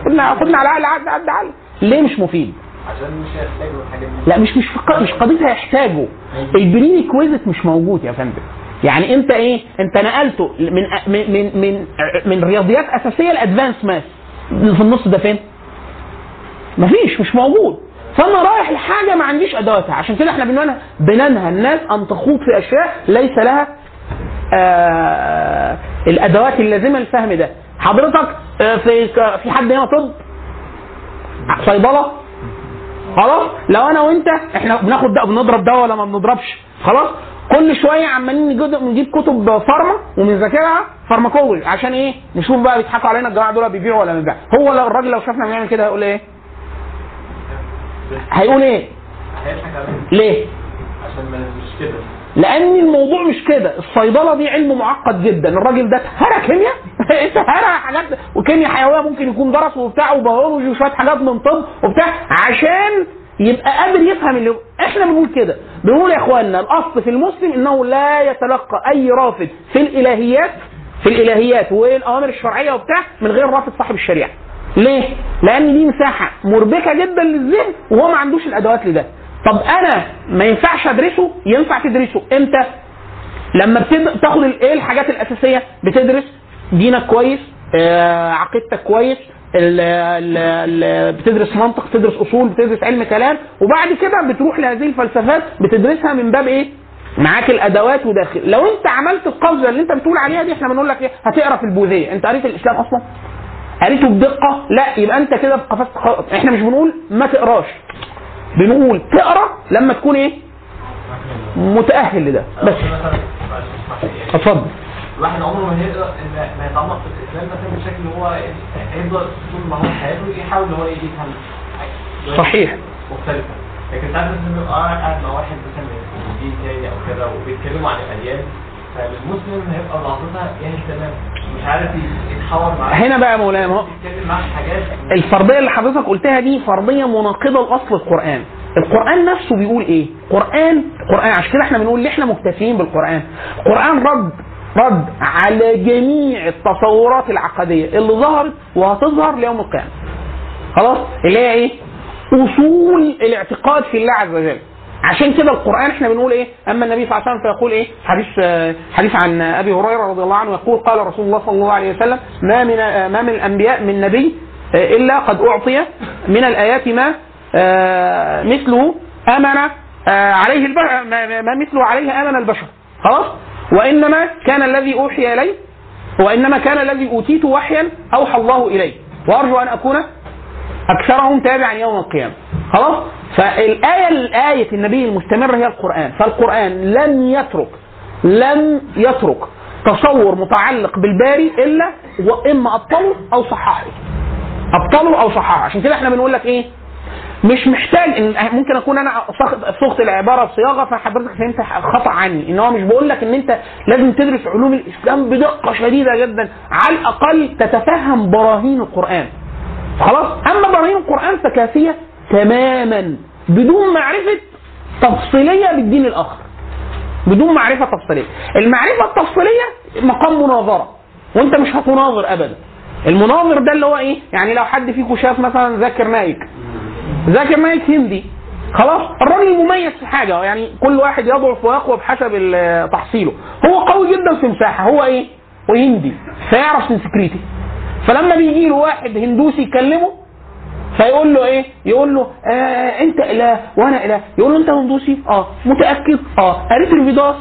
خدنا خدنا على عقل عد عد عقل ليه مش مفيد؟ عشان مش هيحتاجوا الحاجات دي. لا مش مش مش قضية هيحتاجه. ال prerequisite مش موجود يا فندم. يعني أنت إيه؟ أنت نقلته من من من من, من رياضيات أساسية لادفانس ماث في النص ده فين؟ مفيش مش موجود. فأنا رايح لحاجة ما عنديش ادواتها عشان كده إحنا بننهى بننهى الناس أن تخوض في أشياء ليس لها الأدوات اللازمة للفهم ده. حضرتك آه في في حد هنا طب؟ صيدلة؟ خلاص؟ لو أنا وأنت إحنا بناخد ده بنضرب ده ولا ما بنضربش؟ خلاص؟ كل شوية عمالين نجيب كتب pharma وبنذاكرها pharmacology. عشان إيه؟ نشوف بقى بيضحكوا علينا الجماعة دول بيبيعوا ولا ما بيبيعوا. هو لو الراجل لو شافنا بنعمل كده هيقول إيه؟ هيقول إيه؟ ليه؟ عشان مش كده لأن الموضوع مش كده. الصيدلة دي علم معقد جدا. الراجل ده هرى كيمياء. انت هرى حاجات. وكيمياء حيوية ممكن يكون درس وبتاع وبيولوجي وشوية حاجات من طب وبتاع عشان يبقى قادر يفهم اللي إحنا بنقول كده. بنقول يا إخواننا الأصل في المسلم إنه لا يتلقى أي رافض في الإلهيات في الإلهيات والأوامر الشرعية وبتاع من غير رافض صاحب الشريعة. ليه؟ لأن دي مساحة مربكة جدا للذهن وهو ما عندوش الأدوات لده. طب أنا ما ينفعش أدرسه؟ ينفع تدرسه. إمتى؟ لما بتد- تاخد ال- إيه الحاجات الأساسية؟ بتدرس دينك كويس آه عقيدتك كويس ال ال ال بتدرس منطق بتدرس أصول بتدرس علم كلام وبعد كده بتروح لهذه الفلسفات بتدرسها من باب إيه؟ معاك الأدوات وداخل. لو أنت عملت القفزة اللي أنت بتقول عليها دي إحنا بنقول لك إيه؟ هتقرأ في البوذية. أنت قريت الإسلام أصلا؟ قريته بدقة؟ لا يبقى أنت كده قفزت إحنا مش بنقول ما تقراش. بنقول تقرأ لما تكون إيه؟ متأهل لده. بس. اتفضل. الواحد عمره ما هيقدر إن ما يتعمق في الإسلام مثلا بشكل هو هيفضل طول ما هو حياته يحاول إن هو يفهم صحيح. مختلفه لكن ساعات مثلا بيبقى قاعد مع واحد مثلا من دين تاني أو كده وبيتكلموا عن الاديان فالمسلم هيبقى لحظتها يعني تمام. مش عارف يتحاور معاه. هنا بقى يا مولانا الفرضية اللي حضرتك قلتها دي فرضية مناقضة لأصل القرآن. القرآن نفسه بيقول إيه؟ قرآن قرآن عشان كده إحنا بنقول إحنا مكتفيين بالقرآن. القران رد رد على جميع التصورات العقدية اللي ظهرت وهتظهر ليوم القيامة. خلاص؟ اللي هي إيه؟ أصول الاعتقاد في الله عز وجل. عشان كده القرآن إحنا بنقول إيه؟ أما النبي صلى الله عليه وسلم فيقول إيه؟ حديث آه، حديث عن أبي هريرة رضي الله عنه يقول قال رسول الله صلى الله عليه وسلم ما من آه، ما من الأنبياء من نبي آه، إلا قد أعطي من الآيات ما مثله آمن عليه البشر ما مثله عليه آمن البشر. خلاص؟ وإنما كان الذي أوحي إليه وإنما كان الذي أوتيت وحيا أوحى الله إليه. وأرجو أن أكون أكثرهم تابعا يوم القيامة. خلاص؟ فالآية الآية النبي المستمره هي القرآن. فالقرآن لن يترك لن يترك تصور متعلق بالباري إلا وإما ابطله أو صححه. ابطله أو صححه. عشان كده إحنا بنقول لك إيه؟ مش محتاج ان ممكن أكون أنا صوغت العبارة بصياغه فحضرتك فهمت خطأ عني. إن هو مش بقول لك إن أنت لازم تدرس علوم الإسلام بدقة شديدة جدا. على الأقل تتفهم براهين القرآن. خلاص؟ أما براهين القرآن فكافية. تماما بدون معرفة تفصيلية بالدين الآخر. بدون معرفة تفصيلية. المعرفة التفصيلية مقام مناظرة. وانت مش هتناظر ابدا. المناظر ده اللي هو إيه؟ يعني لو حد فيكم شاف مثلا ذاكر نايك ذاكر نايك هندي. خلاص الراجل مميز في حاجة. يعني كل واحد يضعف ويقوى بحسب تحصيله. هو قوي جدا في مساحة. هو إيه؟ وهندي فيعرف سنسكريتي فلما بيجي له واحد هندوسي يكلمه فيقول له إيه؟ يقول له آه أنت إله وأنا إله، يقول له أنت هندوسي؟ آه، متأكد؟ آه، قريت الفيداس؟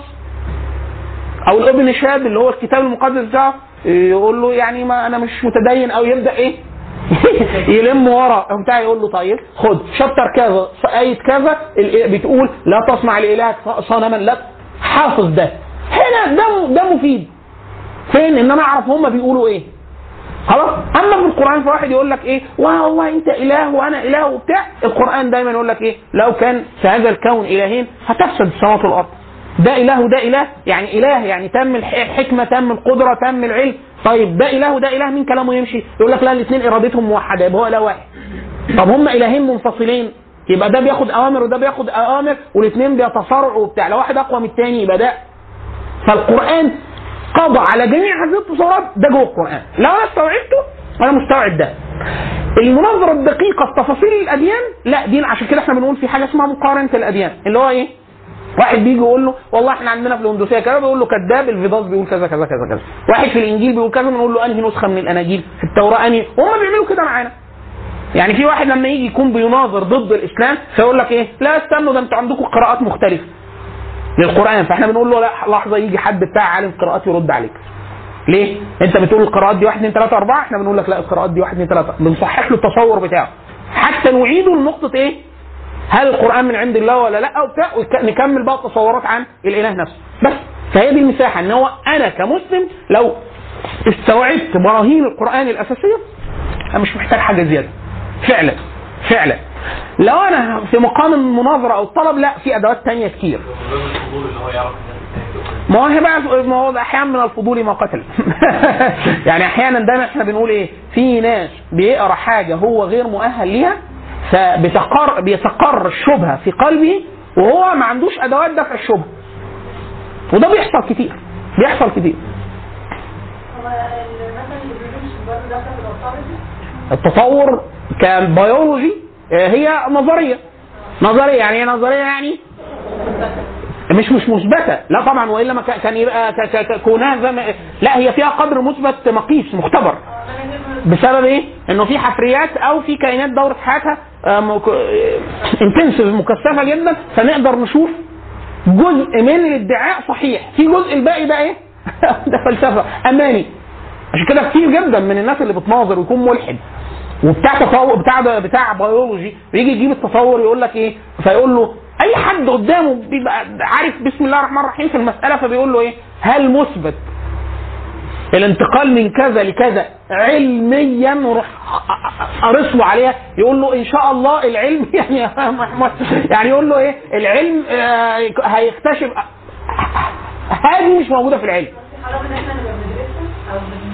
أو الابن شاب اللي هو الكتاب المقدس بتاعه يقول له يعني ما أنا مش متدين. أو يبدأ إيه؟ يلم ورا. بتاع يقول له طيب خد. شابتر كذا آية كذا ال- بتقول لا تصنع لإلهك صنما لا حافظ ده. هنا ده ده مفيد. فين؟ إن أنا أعرف هم بيقولوا إيه. خلاص؟ أما في القرآن فواحد يقول لك إيه؟ والله أنت إله وأنا إله وبتاع. القرآن دايما يقول لك إيه؟ لو كان في هذا الكون إلهين هتفسد السماوات والأرض. ده إله وده إله؟ يعني إله يعني تم الح- الحكمة تم القدرة تم العلم. طيب ده إله وده إله؟ مين كلامه يمشي؟ يقول لك لا الاثنين إرادتهم موحدة يبقى هو إله واحد. طب هم إلهين منفصلين يبقى ده بياخد أوامر وده بياخد أوامر والاثنين بيتصارعوا وبتاع. لو واحد أقوى من الثاني يبقى ده. فالقرآن قضى على جميع هذه التصورات ده جوه القرآن. لو أنا استوعبته؟ أنا مستوعب ده. المناظرة الدقيقة في تفاصيل الأديان لا دي عشان كده إحنا بنقول في حاجة اسمها مقارنة الأديان. اللي هو إيه؟ واحد بيجي يقول له والله إحنا عندنا في الهندوسية كذا بيقول له كذاب الفيضاس بيقول كذا كذا كذا كذا. واحد في الإنجيل بيقول كذا بنقول له أنهي نسخة من الأناجيل؟ في التوراة أنهي؟ وهم بيعملوا كده معانا. يعني في واحد لما يجي يكون بيناظر ضد الإسلام فيقول لك إيه؟ لا استنوا ده أنتوا عندكم قراءات مختلفة. للقرآن. فإحنا بنقول له لا لحظة يجي حد بتاع عالم قراءات يرد عليك. ليه؟ أنت بتقول القراءات دي 1 2 3 4 إحنا بنقول لك لا القراءات دي 1 2 3 بنصحح له التصور بتاعه. حتى نعيده لنقطه إيه؟ هل القرآن من عند الله ولا لا؟ وبتاع ونكمل بقى التصورات عن الإله نفسه. بس. فهي دي المساحة إن هو أنا كمسلم لو استوعبت براهين القرآن الأساسية أنا مش محتاج حاجة زيادة. فعلا. فعلا. لو أنا في مقام المناظرة أو الطلب لا في أدوات تانية كتير. ما هو هي بقى ما هو أحيانا من الفضول ما قتل. يعني أحيانا دايما إحنا بنقول إيه؟ في ناس بيقرأ حاجة هو غير مؤهل ليها فبتقر بيتقر الشبهة في قلبه وهو ما عندوش أدوات دفع الشبهة. وده بيحصل كتير. بيحصل كتير. التطور كبيولوجي آه، هي نظرية. نظرية يعني إيه نظرية يعني؟ مش مش مثبتة. لا طبعا وإلا ما كان يبقى كونها لا هي فيها قدر مثبت مقيس مختبر. بسبب إيه؟ إنه في حفريات أو في كائنات دورة حياتها انتنسيف مكثفة جدا فنقدر نشوف جزء من الادعاء صحيح. في جزء الباقي ده إيه؟ ده فلسفة. أماني. عشان كده كتير جدا من الناس اللي بتناظر ويكون ملحد. وبتاع تصور بتاع بتاع بيولوجي ويجي يجيب التصور يقول لك إيه؟ فيقول له أي حد قدامه بيبقى عارف بسم الله الرحمن الرحيم في المسألة فبيقول له إيه؟ هل مثبت؟ الانتقال من كذا لكذا علميا وروح قرص له عليها يقول له إن شاء الله العلم يعني يعني يقول له إيه؟ العلم آه، هيكتشف هذه مش موجودة في العلم.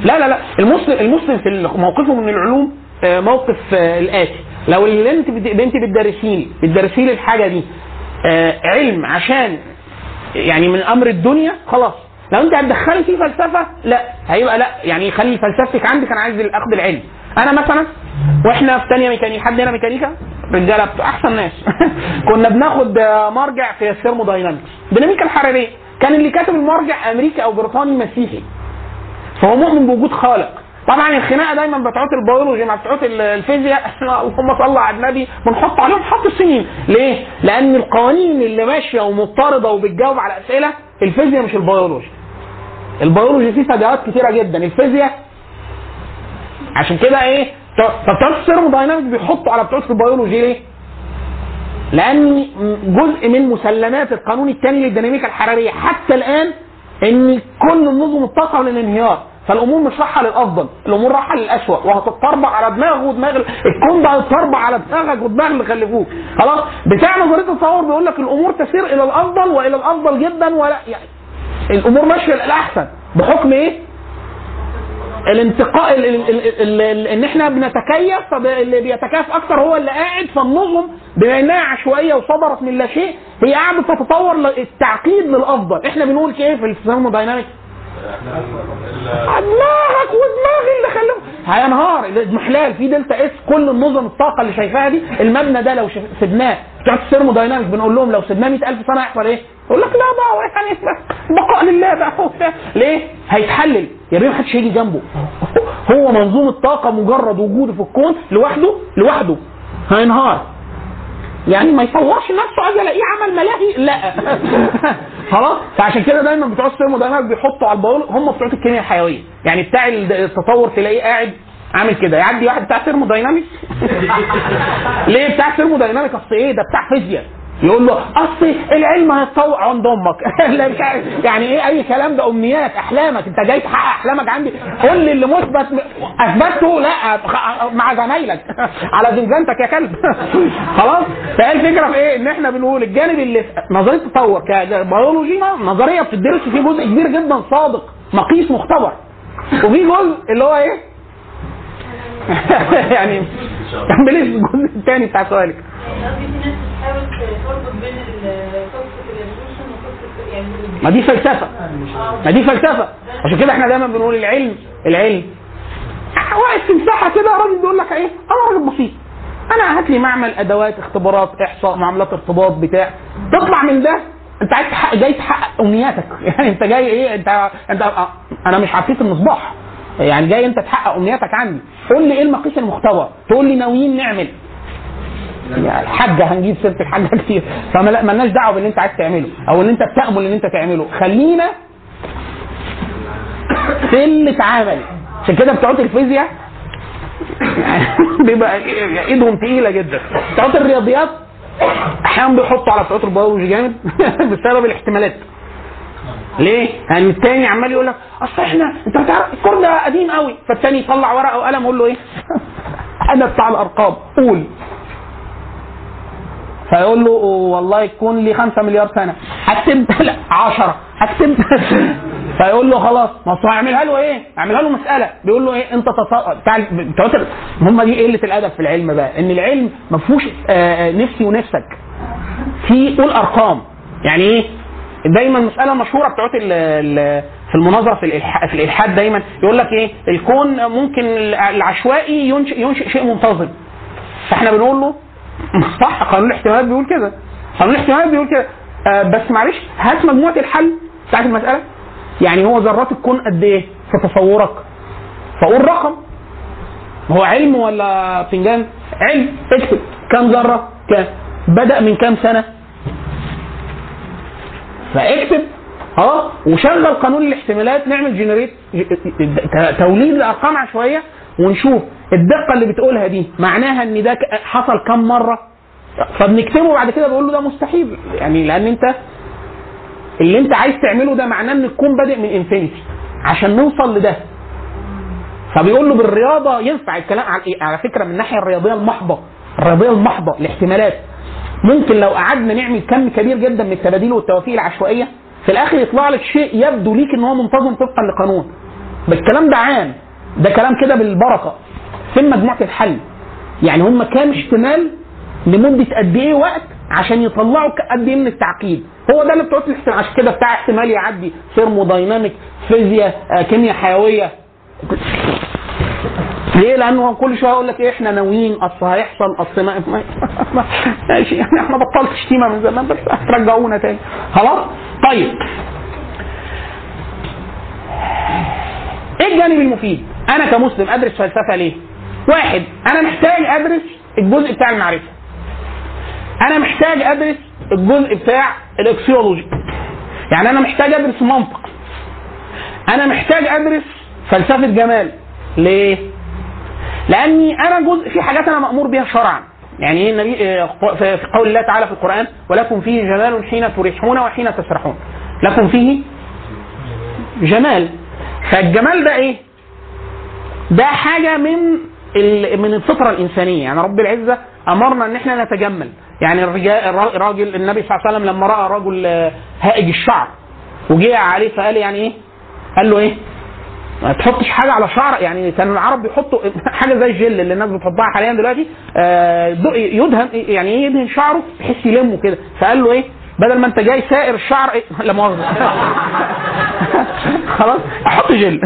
لا لا لا المسلم المسلم في موقفه من العلوم موقف آه، الآتي. لو اللي انت بتدرسي لي بتدرسي لي الحاجة دي آه، علم عشان يعني من أمر الدنيا خلاص. لو انت هتدخلي فيه فلسفة لا. هيبقى لا. يعني خلي فلسفتك عندك أنا عايز الأخذ العلم أنا مثلا وإحنا في ثانية ميكانيكا حد هنا ميكانيكا؟ رجالة أحسن ناس. كنا بناخد آه، مرجع في ال thermodynamics. ديناميكا الحرارية. كان اللي كاتب المرجع أمريكي أو بريطاني مسيحي. فهو مؤمن بوجود خالق. طبعا الخناقة دايما بتوعات البيولوجي مع بتوعات ال- الفيزياء. اللهم صل على النبي. بنحط عليهم حط السنين. ليه؟ لأن القوانين اللي ماشية ومضطردة وبتجاوب على أسئلة الفيزياء مش ال biology. ال biology فيه فجوات كتيرة جدا. الفيزياء عشان كده إيه؟ فبتوع ال thermodynamics بيحطوا على بتوع البيولوجي. ليه؟ لأن جزء من مسلمات القانون الثاني للديناميكا الحرارية. حتى الآن إن كل نظم الطاقة للانهيار فالأمور مش رايحه للأفضل الأمور رايحه للاسوء وهتتطربع على دماغه ودماغ ال- الكون ده هيتطربع على دماغك ودماغ اللي خلفوك. خلاص؟ بتاع نظرية التطور بيقول لك الأمور تسير إلى الأفضل وإلى الأفضل جدا ولا يعني الأمور ماشية للأحسن. بحكم إيه؟ الانتقاء ال- ال- ال- ال- ال- إن إحنا بنتكيف فاللي بيتكيف أكتر هو اللي قاعد فالنظم بما إنها عشوائية وصدرت من لا شيء هي قاعدة تتطور للتعقيد للأفضل. إحنا بنقول كيف؟ في ال thermodynamics دماغك ودماغ اللي خلفوه. هينهار. الاضمحلال في delta S كل النظم الطاقة اللي شايفاها دي المبنى ده لو سبناه. بتوع ال thermodynamics بنقول لهم لو سبناه 100000 سنة هيحصل إيه؟ يقول لك لا بقى يعني البقاء لله بقى. ليه؟ هيتحلل. يا بيه محدش هيجي جنبه. هو منظومة طاقة مجرد وجوده في الكون لوحده لوحده. هينهار. يعني ما يطورش نفسه عايز الاقيه عمل ملاهي لا. خلاص؟ فعشان كده دايما بتوع ال thermodynamics بيحطوا على البول هم بتوع الكيمياء الحيوية. يعني بتاع التطور تلاقيه قاعد عامل كده. يعدي واحد بتاع thermodynamics ليه بتاع thermodynamics أصل إيه؟ ده بتاع فيزياء. يقول له اصل العلم هيتطور عند أمك. يعني إيه أي كلام ده أمنيات أحلامك. أنت جاي تحقق أحلامك عندي. لي اللي مثبت أثبته. لا مع زمايلك. على زنزانتك يا كلب. خلاص؟ فهي الفكرة في إيه؟ إن إحنا بنقول الجانب اللي في نظرية التطور كبيولوجي نظرية بتدرس فيه جزء كبير جدا صادق مقيس مختبر. وفي جزء اللي هو إيه؟ يعني كملي الجزء الثاني بتاع سؤالك. ما دي فلسفة. ما دي فلسفة. عشان كده إحنا دايما بنقول العلم العلم. واقف مساحة كده راجل بيقول لك إيه؟ أنا راجل بسيط. أنا هات لي معمل أدوات اختبارات إحصاء معاملات ارتباط بتاع. تطلع من ده أنت عايز جاي تحقق أمنياتك. يعني أنت جاي إيه؟ انت انت أنا مش عفريت المصباح. يعني جاي انت تحقق امنياتك عندي. قول لي إيه المقيس المختبر؟ تقول لي ناويين نعمل. يعني الحاجة هنجيب سيرة الحاجة كتير. فمالناش دعوة باللي انت عايز تعمله أو اللي انت بتامل ان انت تعمله. خلينا في اللي اتعمل عشان كده بتوع الفيزياء بيبقى ايدهم تقيلة جدا. بتوع الرياضيات أحيانا بيحطوا على بتوع البيولوجي جامد بسبب الاحتمالات. ليه؟ يعني التاني عمال يقول لك أصل إحنا أنت بتعرف الكور ده قديم قوي. فالتاني يطلع ورقه وقلم يقول له إيه؟ أنا بتاع الأرقام. قول. فيقول له والله يكون لي 5 مليار سنة. هكتب لا 10 هكتب فيقول له خلاص. ما أصل هيعملها له إيه؟ هيعملها له مسألة. بيقول له إيه؟ أنت تص... بتاع هم دي قلة الأدب في العلم بقى. إن العلم ما فيهوش آه، نفسي ونفسك. في قول أرقام. يعني إيه؟ دايما مسألة مشهورة بتوع ال- ال- في المناظرة في الالحاد في الإلحاد دايما. يقول لك إيه؟ الكون ممكن العشوائي ينشئ ينشئ شيء منتظم. فإحنا بنقول له صح قانون الاحتمالات بيقول كده. قانون الاحتمالات بيقول كده. آه بس معلش هات مجموعة الحل بتاعت المسألة. يعني هو ذرات الكون قد إيه؟ في تصورك. فقول رقم. هو علم ولا فنجان؟ علم. اكتب. كم ذرة؟ كام؟ بدأ من كام سنة؟ فاكتب آه وشغل قانون الاحتمالات نعمل generate توليد لارقام عشوائية ونشوف الدقة اللي بتقولها دي معناها إن ده حصل كم مرة فبنكتبه بعد كده بقول له ده مستحيل يعني لأن أنت اللي أنت عايز تعمله ده معناه إن الكون بادئ من infinity عشان نوصل لده فبيقول له بالرياضة ينفع الكلام؟ على فكرة من الناحية الرياضية المحضة الرياضية المحضة الاحتمالات ممكن لو قعدنا نعمل كم كبير جدا من التباديل والتوافيق العشوائية في الآخر يطلع لك شيء يبدو ليك إن هو منتظم طبقا لقانون. بالكلام ده عام. ده كلام كده بالبركة. فين مجموعة الحل. يعني هم كام احتمال لمدة قد إيه وقت عشان يطلعوا قد إيه من التعقيد؟ هو ده اللي الاحتمال. عشان كده بتاع احتمال يعدي. ثيرمودايناميك فيزياء آه، كيمياء حيوية. ليه؟ لأنه كل شوية يقول لك إيه إحنا ناويين أصل هيحصل أصل ما ما- ما- ماشي يعني إحنا بطلت شتيمة من زمان بس هترجعونا تاني خلاص؟ طيب إيه الجانب المفيد؟ أنا كمسلم أدرس فلسفة ليه؟ واحد أنا محتاج أدرس الجزء بتاع المعرفة. أنا محتاج أدرس الجزء بتاع الأكسيولوجي. يعني أنا محتاج أدرس منطق. أنا محتاج أدرس فلسفة جمال. ليه؟ لاني أنا جزء في حاجات أنا مأمور بها شرعا. يعني إيه النبي آه، في قول الله تعالى في القرآن ولكم فيه جمال حين تريحون وحين تسرحون. لكم فيه جمال فالجمال ده إيه؟ ده حاجة من من الفطرة الإنسانية يعني رب العزة أمرنا إن إحنا نتجمل يعني الراجل النبي صلى الله عليه وسلم لما رأى رجل آه، هائج الشعر وجه عليه فقال يعني إيه؟ قال له إيه؟ ما تحطش حاجة على شعر يعني كان العرب بيحطوا حاجة زي الجل اللي الناس بتحطها حاليا دلوقتي آه، يدهن يعني إيه يدهن شعره بحيث يلمه كده. فقال له إيه؟ بدل ما أنت جاي سائر الشعر إيه؟ لا مؤاخذه خلاص أحط جل.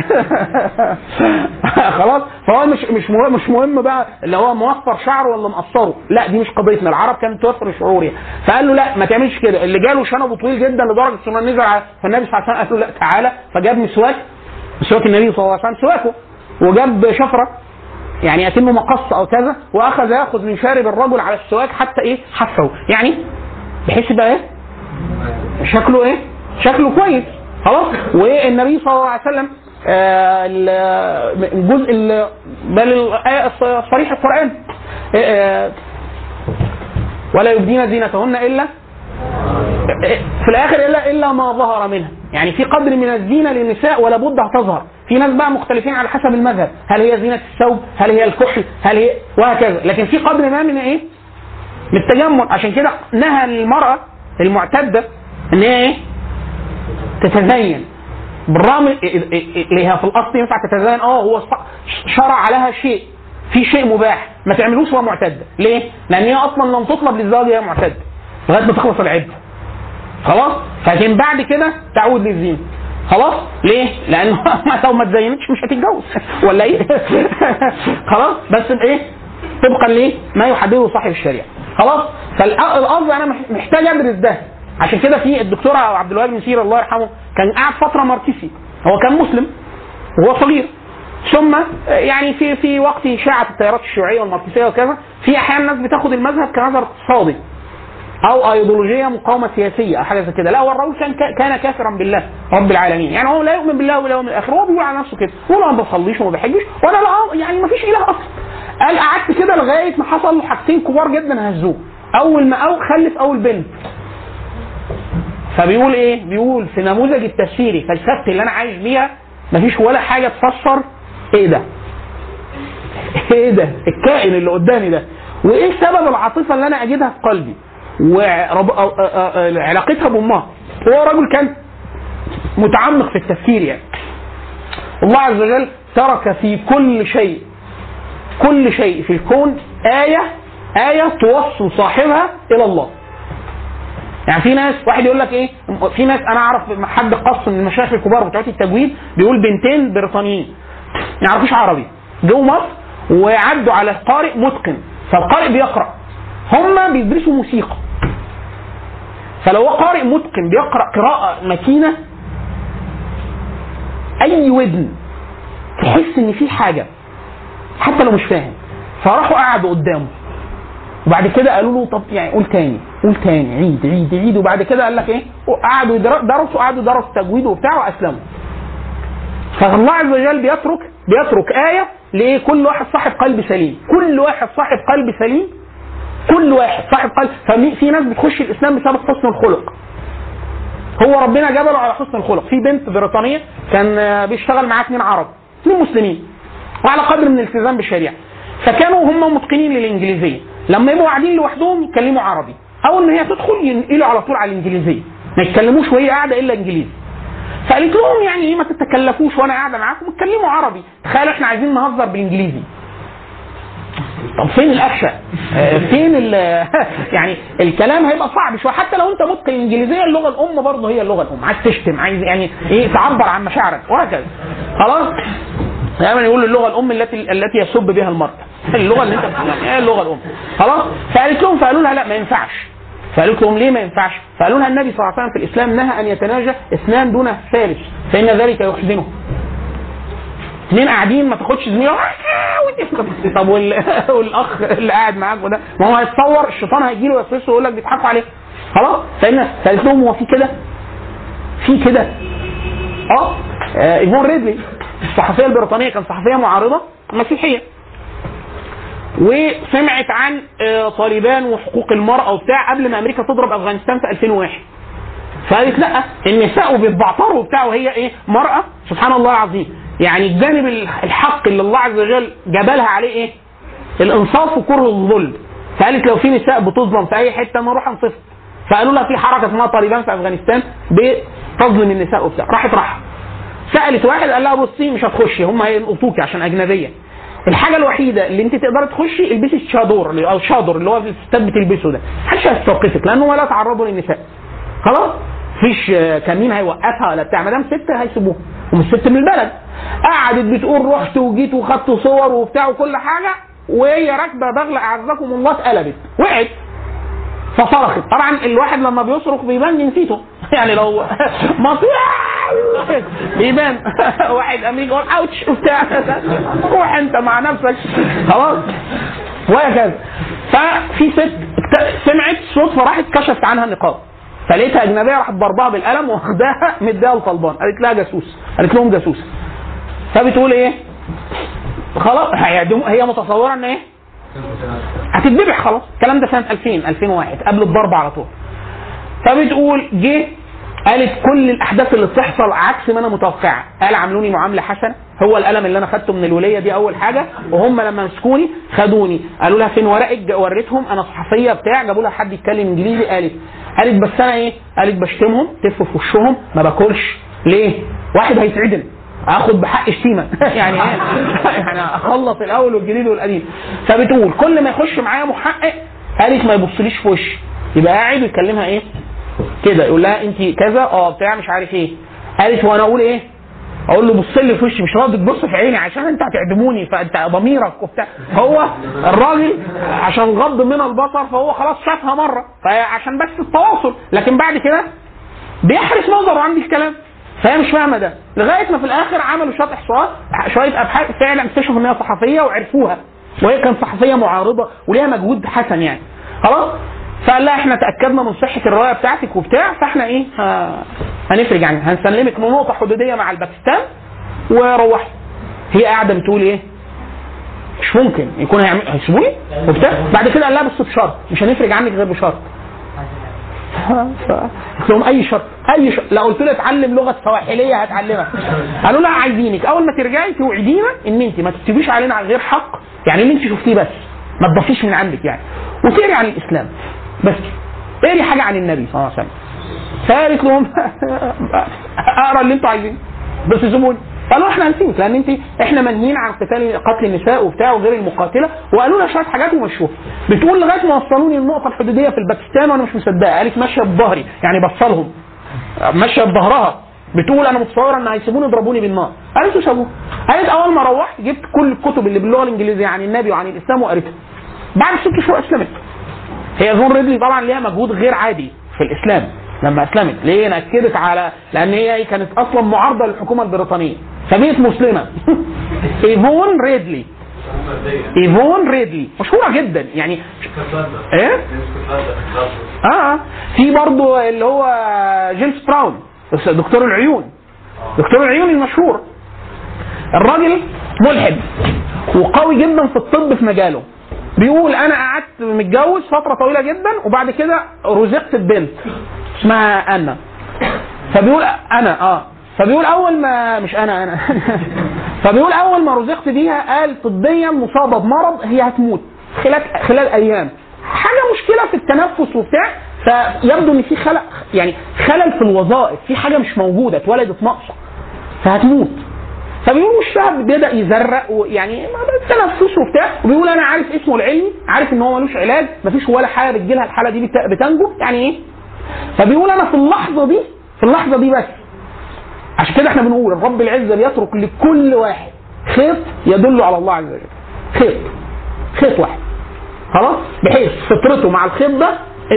خلاص فهو مش مش مهم مش مهم بقى اللي هو موفر شعره ولا مقصره. لا دي مش قضيتنا. العرب كانت توفر الشعور يعني. فقال له لا ما تعملش كده. اللي جاله شنبه طويل جدا لدرجة انه نزل على فالنبي صلى الله عليه وسلم قال له لا تعالى. فجاب مسواك مسواك النبي صلى الله عليه وسلم سواكه وجاب شفرة يعني اكنه مقص أو كذا وأخذ يأخذ من شارب الرجل على السواك حتى إيه؟ حفه. يعني بحيث يبقى إيه؟ شكله إيه؟ شكله كويس. خلاص؟ والنبي صلى الله عليه وسلم آه، ال- الجزء ال- بل الآية الص- صريح القرآن. آه، ولا يبدين زينتهن إلا في الآخر الا إلا ما ظهر منها. يعني في قدر من الزينة للنساء ولا بد هتظهر في ناس بقى مختلفين على حسب المذهب. هل هي زينة الثوب؟ هل هي الكحل؟ هل هي وهكذا. لكن في قدر ما من إيه؟ من التجمل. عشان كده نهى المرأة المعتدة إن هي إيه؟ تتزين. بالرغم اللي هي في الأصل ينفع تتزين. آه هو شرع لها شيء. في شيء مباح. ما تعملوش وهي معتده ليه؟ لأن هي أصلا لم تطلب للزواج وهي معتده لغاية ما تخلص العدة. خلاص؟ لكن بعد كده تعود للزينه خلاص؟ ليه؟ لأن لو ما تزينتش مش هتتجوز. ولا إيه؟ خلاص؟ بس بإيه؟ طبقا ليه؟ ما يحدده صاحب الشريعة. خلاص؟ فالقصد أنا محتاج أدرس ده. عشان كده في الدكتور عبد الوهاب نسير الله يرحمه كان قاعد فترة ماركسي هو كان مسلم وهو صغير. ثم يعني في في وقت اشاعه التيارات الشيوعية والماركسية وكذا في أحيانا ناس بتاخد المذهب كنظر اقتصادي أو أيديولوجية مقاومة سياسية أو حاجة زي كده لا هو الراجل كان كافرا بالله رب العالمين يعني هو لا يؤمن بالله واليوم الآخر هو بيقول على نفسه كده هو ما بصليش وما بحجش وأنا لا يعني ما فيش إله أصلا قال قعدت كده لغاية ما حصل له حاجتين كبار جدا هزوه أول ما أو خلف أول بنت فبيقول إيه؟ بيقول في نموذج التفسيري فلسفتي اللي أنا عايش بيها مفيش ولا حاجة تفسر إيه ده؟ إيه ده؟ الكائن اللي قدامي ده وإيه سبب العاطفة اللي أنا أجدها في قلبي؟ وعلاقتها بأمها. هو رجل كان متعمق في التفكير يعني. الله عز وجل ترك في كل شيء كل شيء في الكون آية آية توصل صاحبها إلى الله. يعني في ناس واحد يقول لك إيه؟ في ناس أنا أعرف حد قص من المشايخ الكبار بتوع التجويد بيقول بنتين بريطانيين ما يعرفوش عربي. جو مصر ويعدوا على قارئ متقن فالقارئ بيقرأ. هم بيدرسوا موسيقى. فلو قارئ متقن بيقرأ قراءة متينة أي ودن تحس إن في حاجة حتى لو مش فاهم. فراحوا قعدوا قدامه. وبعد كده قالوا له طب يعني قول تاني قول تاني عيد عيد عيد. وبعد كده قال لك إيه؟ قعدوا درسوا قعدوا درسوا تجويد وبتاع وأسلموا. فالله عز وجل بيترك بيترك آية لإيه؟ كل واحد صاحب قلب سليم، كل واحد صاحب قلب سليم كل واحد صاحب قلب. ففي ناس بتخش الإسلام بسبب حسن الخلق. هو ربنا جبله على حسن الخلق، في بنت بريطانية كان بيشتغل معاها اثنين عرب، اثنين مسلمين وعلى قدر من الالتزام بالشريعة. فكانوا هم متقنين للإنجليزية، لما يبقوا قاعدين لوحدهم يتكلموا عربي، أول ما هي تدخل ينقلوا على طول على الإنجليزية، ما يتكلموش وهي قاعدة إلا إنجليزي. فقالت لهم يعني إيه ما تتكلفوش وأنا قاعدة معاكم؟ اتكلموا عربي. تخيلوا إحنا عايزين نهزر بالإنجليزي. طب فين الاكشن؟ آه فين يعني الكلام هيبقى صعب شوية. حتى لو انت متقن الانجليزيه اللغة الأم برضه هي اللغة الأم. عايز تشتم عايز يعني إيه تعبر عن مشاعرك وهكذا. خلاص؟ دايما يقول اللغة الأم التي التي يسب بها المرء. اللغة اللي انت بتتكلم هي اللغة الأم؟ خلاص؟ فقالت لهم فقالوا لها لا ما ينفعش. فقالت لهم ليه ما ينفعش؟ فقالوا لها النبي صلى الله عليه وسلم في الإسلام نهى أن يتناجى اثنان دون ثالث فإن ذلك يحزنه. اثنين قاعدين ما تاخدش زميله طب والأخ اللي قاعد معاك ده ما هو هيتصور الشيطان هيجي له يوسوسه ويقول لك بيضحكوا عليه. خلاص فإن فقالت لهم هو في كده؟ في كده؟ آه. ايفون ريدلي الصحفية البريطانية كانت صحفية معارضة مسيحية. وسمعت عن طالبان وحقوق المرأة وبتاع قبل ما أمريكا تضرب أفغانستان في 2001 فقالت لأ النساء وبيتبعتروا وبتاع وهي إيه؟ مرأة. سبحان الله العظيم. يعني الجانب الحق اللي الله عز وجل جبلها عليه إيه؟ الإنصاف وكره الظلم. فقالت لو في نساء بتظلم في أي حتة نروح انصف فقالوا لها في حركة اسمها طالبان في أفغانستان بتظلم النساء وبتاع. راحت راح سألت واحد قال لها بصي مش هتخشي هم هيلقطوكي عشان أجنبية. الحاجة الوحيدة اللي انت تقدري تخشي البسي الشادور أو شادر اللي هو الستات بتلبسه ده. محدش هيستوقفك لأنه ولا تعرضوا للنساء. خلاص؟ مفيش كمين هيوقفها ولا بتاع. ما دام ست هيسيبوها. ومش ست من البلد. قعدت بتقول رحت وجيت وخدت صور وبتاع وكل حاجة وهي راكبة بغله أعزكم الله اتقلبت. وقعت. فصرخت. طبعا الواحد لما بيصرخ بيبان جنسيته. يعني لو مصير بيبان. واحد امريكي يقول أوتش. وبتاع. روح أنت مع نفسك. خلاص. وهكذا. ففي ست سمعت صوت فراحت كشفت عنها النقاب. فلقيتها أجنبية راحت ضربها بالقلم واخداها مديها لطلبان. قالت لها جاسوس. قالت لهم جاسوس. فبتقول إيه؟ خلاص هي متصورة إن إيه؟ هتتذبح خلاص. الكلام ده سنة 2000 2001 قبل الضرب على طول. فبتقول جه قالت كل الأحداث اللي بتحصل عكس ما أنا متوقعه قال عاملوني معاملة حسنة. هو القلم اللي أنا خدته من الولية دي أول حاجة. وهم لما مسكوني خدوني. قالوا لها فين ورقك؟ وريتهم. أنا صحفية بتاع. جابوا لها حد يتكلم إنجليزي. قالت قالت بس أنا إيه؟ قالت بشتمهم. تف في وشهم. ما باكلش. ليه؟ واحد هيتعدم. آخد بحق شتيمة. يعني إيه؟ يعني أخلص الأول والجديد والقديم. فبتقول كل ما يخش معايا محقق قالت ما يبصليش في وشي. يبقى قاعد ويكلمها إيه؟ كده يقول لها انت كذا آه بتاع مش عارف إيه. قالت وأنا أقول إيه؟ أقول له بص لي في وشي مش راضي تبص في عيني عشان انت هتعدموني فانت ضميرك وبتاع. هو الراجل عشان غض من البصر فهو خلاص شافها مرة. فعشان بس التواصل. لكن بعد كده بيحرس نظره عندي الكلام. فهي مش فاهمة ده. لغاية ما في الآخر عملوا شوية إحصاءات شوية أبحاث فعلا اكتشفوا ان هي صحفية وعرفوها. وهي كانت صحفية معارضة وليها مجهود حسن يعني. خلاص؟ فقال لها إحنا تأكدنا من صحة الرواية بتاعتك وبتاع فاحنا إيه هنفرج عنها. هنسلمك من نقطة حدودية مع الباكستان وروحي. هي قاعدة بتقول إيه مش ممكن يكون هيعمل هيسيبوني وبتاع. بعد كده قال لها بس بشرط مش هنفرج عنك غير بشرط. قلت لهم أي شرط أي شرط لو قلت له اتعلم لغة سواحلية هتعلمها قالوا لها عايزينك. أول ما ترجعي توعدينا إن أنت ما تكتبيش علينا على غير حق يعني اللي أنت شفتيه بس ما تضافيش من عندك يعني. وتقري عن الإسلام. بس اقري حاجة عن النبي صلى الله عليه وسلم. فقالت لهم أقرأ اللي أنتوا عايزينه. بس سيبوني. قالوا إحنا هنسيبك لأن انت إحنا منهيين عن قتال قتل النساء وبتاع وغير المقاتلة وقالوا لنا شوية حاجات ومشوها. بتقول لغاية ما وصلوني النقطة الحدودية في الباكستان وأنا مش مصدقه قالت ماشية بظهري يعني بصلهم. ماشية بظهرها. بتقول أنا متصورة إن هيسيبوني يضربوني بالنار. قالت له سابوه. قالت أول ما روحت جبت كل الكتب اللي باللغة الإنجليزية عن النبي وعن الإسلام وقريتها. بعد ست شهور أسلمت. إيفون ريدلي طبعا ليها مجهود غير عادي في الإسلام. لما اسلمت ليه نكدت على لأن هي كانت أصلا معارضة للحكومة البريطانية. فبقت مسلمة. إيفون ريدلي. إيفون ريدلي. مشهورة جدا. يعني إيه؟ آه. في برضو اللي هو جيمس براون دكتور العيون. دكتور العيون المشهور. الراجل ملحد وقوي جدا في الطب في مجاله. بيقول أنا قعدت متجوز فترة طويلة جدا وبعد كده رزقت ببنت اسمها أنا. فبيقول أنا آه. فبيقول أول ما مش أنا أنا. فبيقول أول ما رزقت بيها قال طبيا مصابة بمرض هي هتموت. خلال خلال أيام. حاجة مشكلة في التنفس وبتاع. فيبدو إن في خلل يعني خلل في الوظائف. في حاجة مش موجودة اتولدت ناقصة. فهتموت. فبيقول وشها بدا يزرق ويعني تنفس وبتاع. وبيقول أنا عارف اسمه العلمي عارف إن هو ملوش علاج مفيش ولا حاجة بتجيلها الحالة دي بت- بتنجو. يعني إيه؟ فبيقول أنا في اللحظة دي في اللحظة دي بس. عشان كده إحنا بنقول الرب العزة بيترك لكل واحد خيط يدل على الله عز وجل. خيط. خيط واحد. خلاص؟ بحيث فطرته مع الخيط ده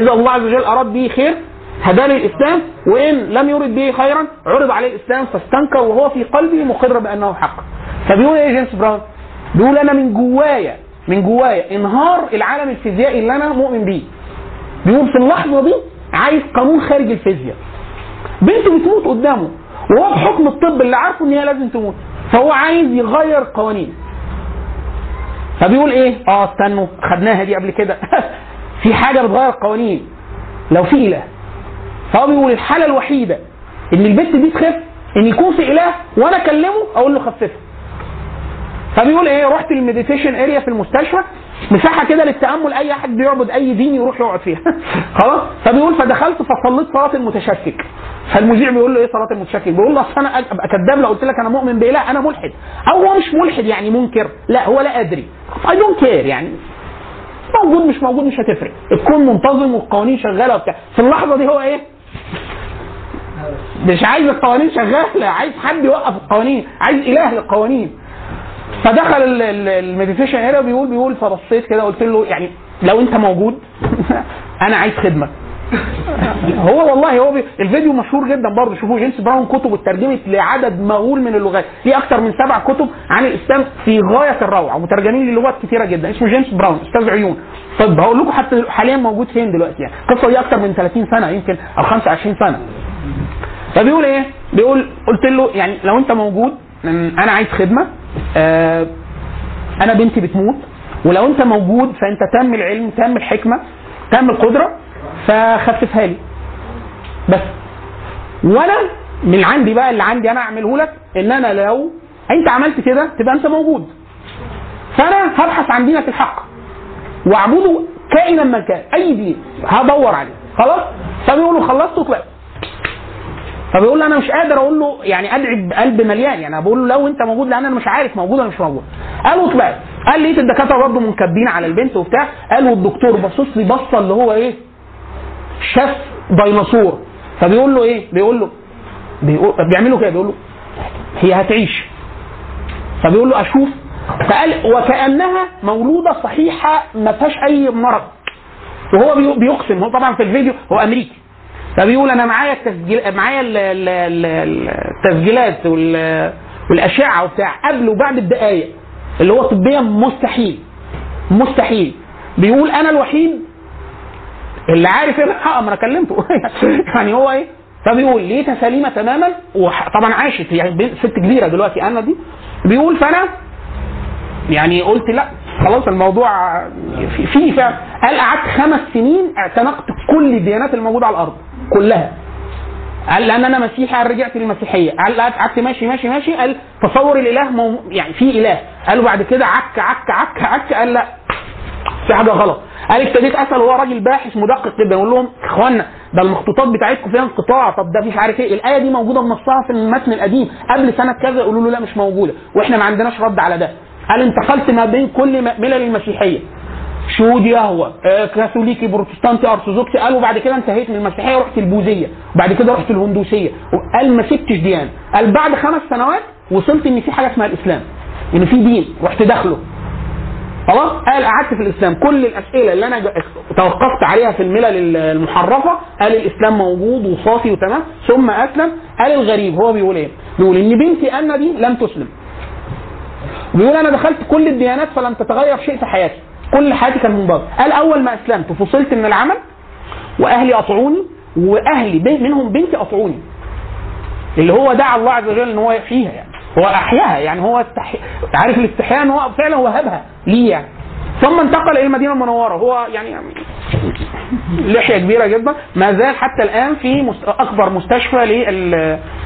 إذا الله عز وجل أراد به خير هداه للاسلام وإن لم يرد به خيرا عرض عليه الإسلام فاستنكر وهو في قلبه مقر بأنه حق. فبيقول إيه جيمس براون؟ بيقول أنا من جوايا من جوايا انهار العالم الفيزيائي اللي أنا مؤمن بيه. بيقول في اللحظة دي عايز قانون خارج الفيزياء. بنته بتموت قدامه وهو بحكم الطب اللي عارفه إن هي لازم تموت فهو عايز يغير قوانين. فبيقول إيه؟ آه استنوا خدناها دي قبل كده. في حاجة بتغير قوانين. لو في إله. فهو بيقول الحالة الوحيدة إن البت دي تخف إن يكون في إله وأنا أكلمه أقول له خففها فبيقول إيه رحت ال meditation area في المستشفى مساحة كده للتأمل أي حد بيعبد أي دين يروح يقعد فيها. خلاص؟ فبيقول فدخلت فصليت صلاة المتشكك. فالمذيع بيقول له إيه صلاة المتشكك؟ بيقول له أصل أنا أبقى كذاب لو قلت لك أنا مؤمن بإله أنا ملحد. أو هو مش ملحد يعني منكر. لا هو لا أدري. I don't care يعني. موجود مش موجود مش هتفرق. الكون منتظم والقوانين شغالة وبتاع. في اللحظة دي هو إيه؟ مش عايز القوانين شغالة عايز حد يوقف القوانين عايز إله للقوانين. فدخل ال- ال- ال meditation هنا بيقول بيقول فبصيت كده قلت له يعني لو أنت موجود أنا عايز خدمة. هو والله هو. الفيديو مشهور جدا برضه شوفوا جيمس براون كتب اترجمت لعدد مهول من اللغات. ليه أكتر من سبع كتب عن الإسلام في غاية الروعة ومترجمين للغات كثيره جدا اسمه جيمس براون أستاذ عيون. طب هقول لكم حتى حاليا موجود فين دلوقتي يعني؟ القصة دي أكتر من 30 سنة يمكن أو 25 سنة. فبيقول إيه؟ بيقول قلت له يعني لو أنت موجود أنا عايز خدمة آه أنا بنتي بتموت ولو أنت موجود فأنت تم العلم تم الحكمة تم القدرة فخففها لي. بس. وأنا من عندي بقى اللي عندي أنا أعمله لك إن أنا لو أنت عملت كده تبقى أنت موجود. فأنا هبحث عن دينك الحق. وأعبده كائنا ما كان. أي دين. هدور عليه. خلاص؟ فبيقول له خلصت وطلعت فبيقول له أنا مش قادر أقول له يعني ادعي بقلب مليان يعني بقول له لو أنت موجود لأن أنا مش عارف موجود ولا مش موجود. قال له طلعت قال لقيت الدكاترة برضه منكبين على البنت وبتاع. قال له الدكتور بصص لي بصة اللي هو إيه؟ شاف ديناصور. فبيقول له إيه؟ بيقول له بيقول بيعملوا كده بيقول له هي هتعيش. فبيقول له أشوف. فقال وكأنها مولودة صحيحة ما فيهاش أي مرض. وهو بي- بيقسم. هو طبعا في الفيديو هو أمريكي. فبيقول أنا معايا التسجيل معايا ال- ال- ال- التسجيلات وال- والأشعة وبتاع قبل وبعد الدقائق اللي هو طبيا مستحيل مستحيل. بيقول أنا الوحيد اللي عارف إيه الحق ما أنا كلمته. يعني هو إيه؟ فبيقول لقيتها سليمة تماما وطبعا عاشت يعني ست كبيرة دلوقتي أنا دي. بيقول فأنا يعني قلت لا خلاص الموضوع في- فعلا. قال قعدت خمس سنين اعتنقت كل الديانات الموجودة على الأرض. كلها. قال لأن أنا مسيحي قال رجعت للمسيحية. قال قعدت ماشي ماشي ماشي. قال تصور الإله مو يعني في إله. قالوا بعد كده عك عك عك عك. قال لا في حاجة غلط. قال ابتديت أسأل هو راجل باحث مدقق جدا. يقول لهم اخوانا ده المخطوطات بتاعتكم فيها انقطاع. طب ده مش عارف إيه. الآية دي موجودة بنصها في المتن القديم. قبل سنة كذا يقولوا له لا مش موجودة. وإحنا ما عندناش رد على ده. قال انتقلت ما بين كل ملل المسيحية. شهود يهوى آه، كاثوليكي بروتستانتي أرثوذكسي قالوا بعد كده انتهيت من المسيحية ورحت البوذية وبعد كده رحت الهندوسية. قال ما سبتش ديانة. قال بعد خمس سنوات وصلت إن في حاجة اسمها الإسلام إن في دين رحت داخله. خلاص؟ قال قعدت في الإسلام. كل الأسئلة اللي أنا توقفت عليها في الملل المحرفة قال الإسلام موجود وصافي وتمام ثم أسلم. قال الغريب هو بيقول إيه؟ بيقول إن بنتي أنا دي لم تسلم. بيقول أنا دخلت كل الديانات فلم تتغير شيء في حياتي. كل حياتي كان منضبط قال أول ما أسلمت فصلت من العمل وأهلي أطعوني وأهلي ب- منهم بنتي أطعوني. اللي هو دعا الله عز وجل إن هو يحييها يعني. هو أحياها يعني هو استحي... عارف الاستحياء إن هو فعلا وهبها ليه يعني؟ ثم انتقل إلى المدينة المنورة. هو يعني لحية كبيرة جدا. ما زال حتى الآن في. أكبر مستشفى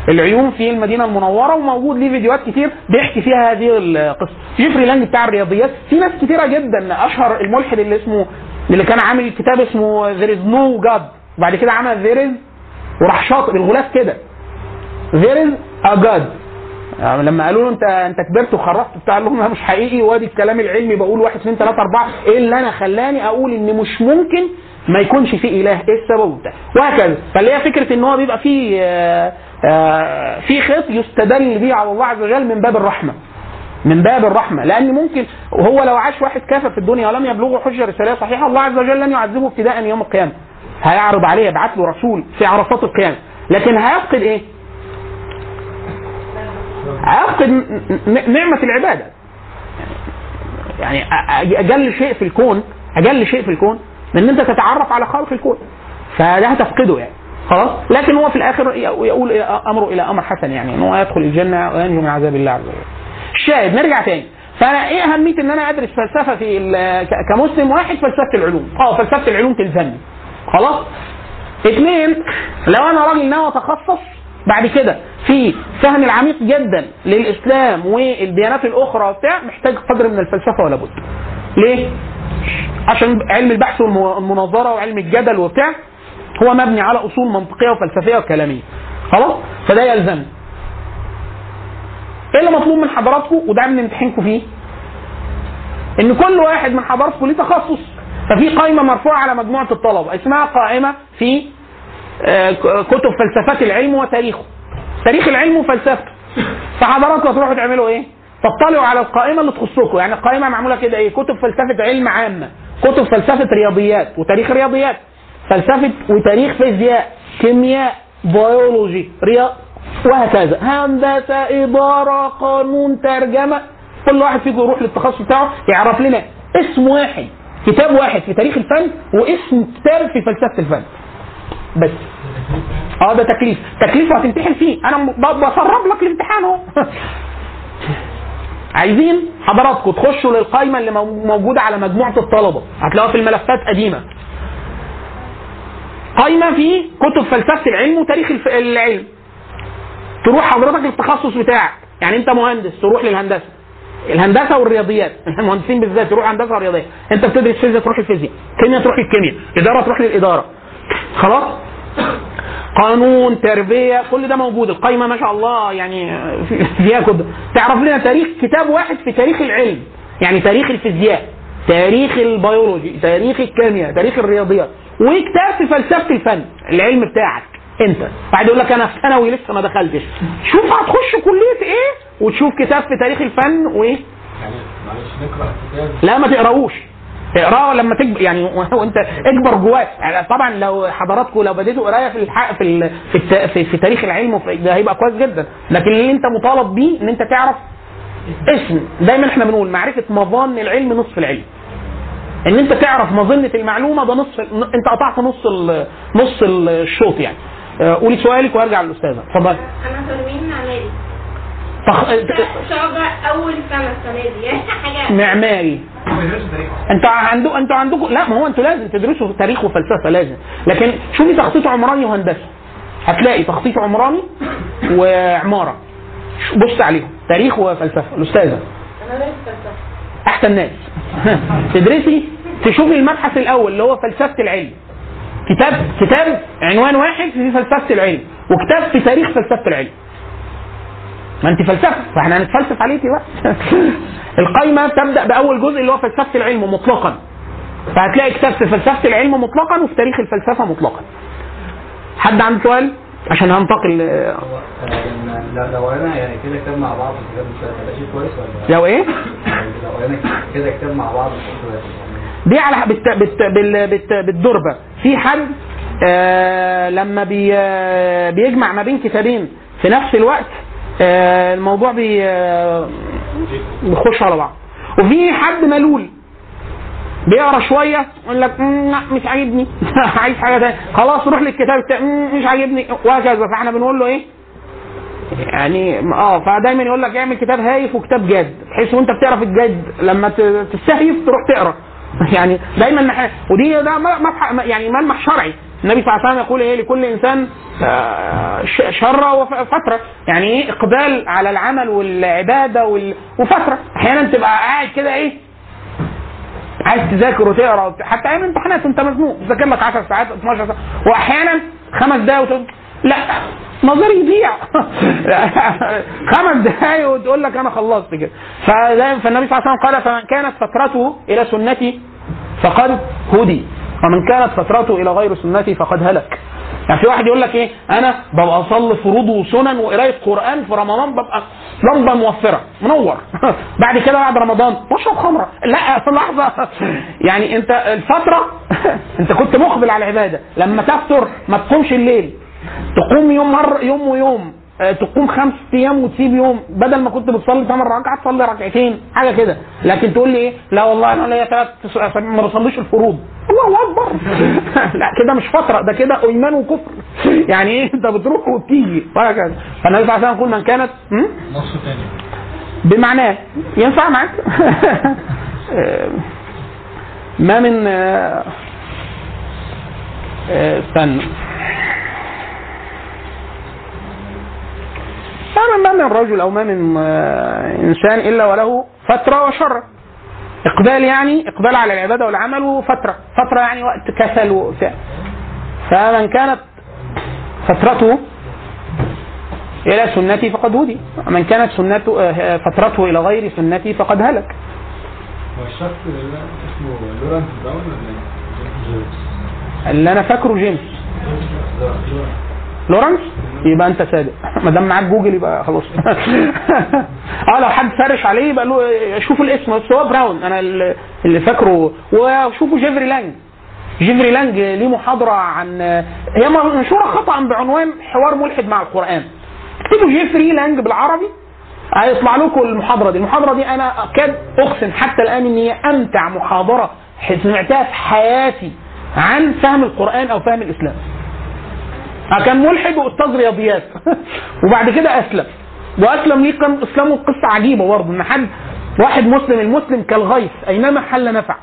للعيون في المدينة المنورة وموجود ليه فيديوهات كتير بيحكي فيها هذه القصة. جيفري لانج بتاع الرياضيات. في ناس كتيرة جدا. أشهر الملحد اللي اسمه اللي كان عامل كتاب اسمه There is no God. وبعد كده عمل is وراح شاطئ بالغلاف كده. There is a God. يعني لما قالوا له انت انت كبرت وخرجت بتاع لهم ده مش حقيقي وادي الكلام العلمي بقول واحد اثنين ثلاثة أربعة إيه اللي أنا خلاني أقول إن مش ممكن ما يكونش في إله؟ إيه السبب بتاع وهكذا. فاللي هي فكرة إن هو بيبقى في آه، آه، في خيط يستدل به على الله عز وجل من باب الرحمة. من باب الرحمة. لأن ممكن وهو لو عاش واحد كافر في الدنيا ولم يبلغه حجة رسالية صحيحة الله عز وجل لن يعذبه ابتداء يوم القيامة. هيعرض عليه يبعث له رسول في عرفات القيامة. لكن هيفقد إيه؟ ن- نعمة العبادة. يعني أجل شيء في الكون أجل شيء في الكون إن أنت تتعرف على خالق الكون. فده هتفقده يعني. خلاص؟ لكن هو في الآخر يقول أمره إلى أمر حسن يعني إن هو يدخل الجنة وينجو من عذاب الله عز وجل. الشاهد نرجع تاني. فأنا إيه أهمية إن أنا أدرس فلسفة في كمسلم واحد؟ فلسفة العلوم. آه فلسفة العلوم تلزمني خلاص؟ اثنين لو أنا راجل ناوي أتخصص بعد كده في فهم العميق جدا للإسلام والديانات الأخرى وبتاع محتاج قدر من الفلسفة ولا بد. ليه؟ عشان علم البحث والمناظرة وعلم الجدل وبتاع هو مبني على أصول منطقية وفلسفية وكلامية. خلاص؟ فده يلزمني. إيه اللي مطلوب من حضراتكم وده بنمتحنكم فيه؟ إن كل واحد من حضراتكم ليه تخصص ففي قائمة مرفوعة على مجموعة الطلبة اسمها قائمة في كتب فلسفات العلم وتاريخه. تاريخ العلم وفلسفته. فحضراتكم هتروحوا تعملوا إيه؟ تطلعوا على القائمة اللي تخصكم. يعني القائمة معمولة كده إيه؟ كتب فلسفة علم عامة. كتب فلسفة رياضيات وتاريخ رياضيات. فلسفة وتاريخ فيزياء كيمياء بيولوجي رياض وهكذا. هندسة إدارة قانون ترجمة. كل واحد فيكم يروح للتخصص بتاعه يعرف لنا اسم واحد كتاب واحد في تاريخ الفن واسم كتاب في فلسفة الفن. بس. آه ده تكليف. تكليف وهتمتحن فيه. أنا بسرب لك الامتحان أهو. عايزين حضراتكم تخشوا للقائمه اللي مو- موجودة على مجموعة الطلبة. هتلاقوها في الملفات قديمة. قايمة في كتب فلسفة العلم وتاريخ العلم. تروح حضرتك التخصص بتاعك. يعني أنت مهندس تروح للهندسة. الهندسة والرياضيات. المهندسين بالذات تروح هندسة ورياضيات أنت بتدرس فيزياء تروح الفيزياء. كيمياء تروح للكيمياء إدارة تروح للإدارة. خلاص؟ قانون تربية كل ده موجود. القايمة ما شاء الله يعني في- فيها كتب تعرف لنا تاريخ كتاب واحد في تاريخ العلم. يعني تاريخ الفيزياء تاريخ البيولوجي تاريخ الكيمياء تاريخ الرياضيات وكتاب في فلسفة الفن. العلم بتاعك. انت. بعد يقول لك أنا في ثانوي لسه ما دخلتش. شوف هتخش كلية إيه وتشوف كتاب في تاريخ الفن وايه يعني معلش نقرأ الكتاب. لا ما تقراهوش اقراه لما تكبر يعني وانت اكبر جواك يعني طبعا لو حضراتكم لو بديتوا قراية في الحق في. في, الت... في في تاريخ العلم. ده هيبقى كويس جدا. لكن اللي أنت مطالب بيه إن أنت تعرف اسم. دايما إحنا بنقول معرفة مظان العلم نصف العلم. إن أنت تعرف مظنة المعلومة ده نصف أنت قطعت نص ال... نص الشوط يعني. آه، قولي سؤالك وأرجع للأستاذة. اتفضلي أنا ترميم معماري تخ... شعبة أول سنة السنة دي. يعني حاجة معماري. أنتوا عندكم أنتوا عندكم لا ما هو أنتوا لازم تدرسوا تاريخ وفلسفة لازم. لكن شوفي تخطيط عمراني وهندسة. هتلاقي تخطيط عمراني وعمارة. بص عليهم. تاريخ وفلسفة. الأستاذة. أنا فلسفة أحسن ناس. تدرسي تشوفي المبحث الأول اللي هو فلسفة العلم. كتاب كتاب عنوان واحد في فلسفة العلم. وكتاب في تاريخ فلسفة العلم. ما انت فلسفة. فاحنا هنتفلسف عليكي بقى القايمة تبدا بأول جزء اللي هو فلسفة العلم مطلقا. فهتلاقي كتاب في فلسفة العلم مطلقا وفي تاريخ الفلسفة مطلقا. حد عنده سؤال؟ عشان هنتقل لو قرينا يعني كده كتاب مع بعض شيء كويس ولا لو إيه؟ لو قرينا كده كتاب مع بعض دي على بت بت بال بت بالدربة. في حد آه لما بي آه بيجمع ما بين كتابين في نفس الوقت الموضوع بي آه بيخش على بعض. وفي حد ملول بيقرأ شوية يقول لك "مم، لا مش عاجبني. عايز حاجة تانية. خلاص روح للكتاب التاني "مم، مش عاجبني. وهكذا فاحنا بنقول له إيه؟ يعني آه فدايما يقول لك اعمل كتاب هايف وكتاب جاد بحيث وأنت بتقرا في الجد لما تستهيف تروح تقرأ. يعني دايما. ودي ده م- مبح... يعني ملمح شرعي. النبي صلى الله عليه وسلم يقول إيه لكل إنسان آه، ش- شرة وفترة. يعني إيه؟ إقبال على العمل والعبادة وال... وفترة. أحيانا تبقى قاعد كده إيه؟ عايز تذاكر وتقرأ وت- حتى أيام الامتحانات وأنت مزنوق. تذاكر لك 10 ساعات 12 ساعة. واحيانا خمس دقايق وتقول لا نظري يضيع. خمس دقايق وتقول لك أنا خلصت كده. فالنبي صلى الله عليه وسلم قال فمن كانت فترته إلى سنتي فقد هدي. ومن كانت فترته إلى غير سنتي فقد هلك. يعني في واحد يقول لك إيه؟ أنا ببقى أصلي فروض وسنن وقراية قرآن في رمضان ببقى لمبة موفرة منور. بعد كده بعد رمضان بشرب خمرة. لا لحظة. يعني أنت الفترة أنت كنت مقبل على العبادة. لما تفتر ما تقومش الليل. تقوم يوم مر يوم ويوم. تقوم خمس أيام وتسيب يوم. بدل ما كنت بتصلي ثمان ركعات تصلي ركعتين حاجة كده. لكن تقول لي إيه؟ لا والله أنا ليا ثلاث ما بصليش الفروض. الله أكبر. لا كده مش فترة ده كده أيمان وكفر. يعني إيه؟ أنت بتروح وبتيجي وهكذا. فالنبي صلى الله عليه وسلم يقول من كانت? نص تاني. بمعناه ينفع معاك؟ آه، ما من آه، آه، استنى. ما من ما من رجل أو ما من آه، إنسان إلا وله فترة وشر. إقبال يعني إقبال على العبادة والعمل وفتره فترة يعني وقت كسل وبتاع. فمن كانت فترته إلى سنتي فقد هدي. ومن كانت سنته آه، فترته إلى غير سنتي فقد هلك. هو الشخص اللي اسمه لورانس براون ولا جيمس اللي أنا فاكره جيمس. لورنس يبقى انت صادق. ما دام معاك جوجل يبقى خلاص. آه لو حد search عليه يبقى له شوفوا الاسم بس هو براون. أنا اللي فاكره وشوفوا جيفري لانج. جيفري لانج ليه محاضرة عن هي منشورة خطأ بعنوان حوار ملحد مع القرآن. اكتبوا جيفري لانج بالعربي. هيطلع لكم المحاضرة دي. المحاضرة دي أنا أكاد اقسم حتى الآن ان هي أمتع محاضرة سمعتها في حياتي عن فهم القرآن أو فهم الإسلام. كان ملحد وأستاذ رياضيات. وبعد كده أسلم. وأسلم ليه كان إسلامه قصة عجيبة برضه إن حد واحد مسلم المسلم كالغيث أينما حل نفع.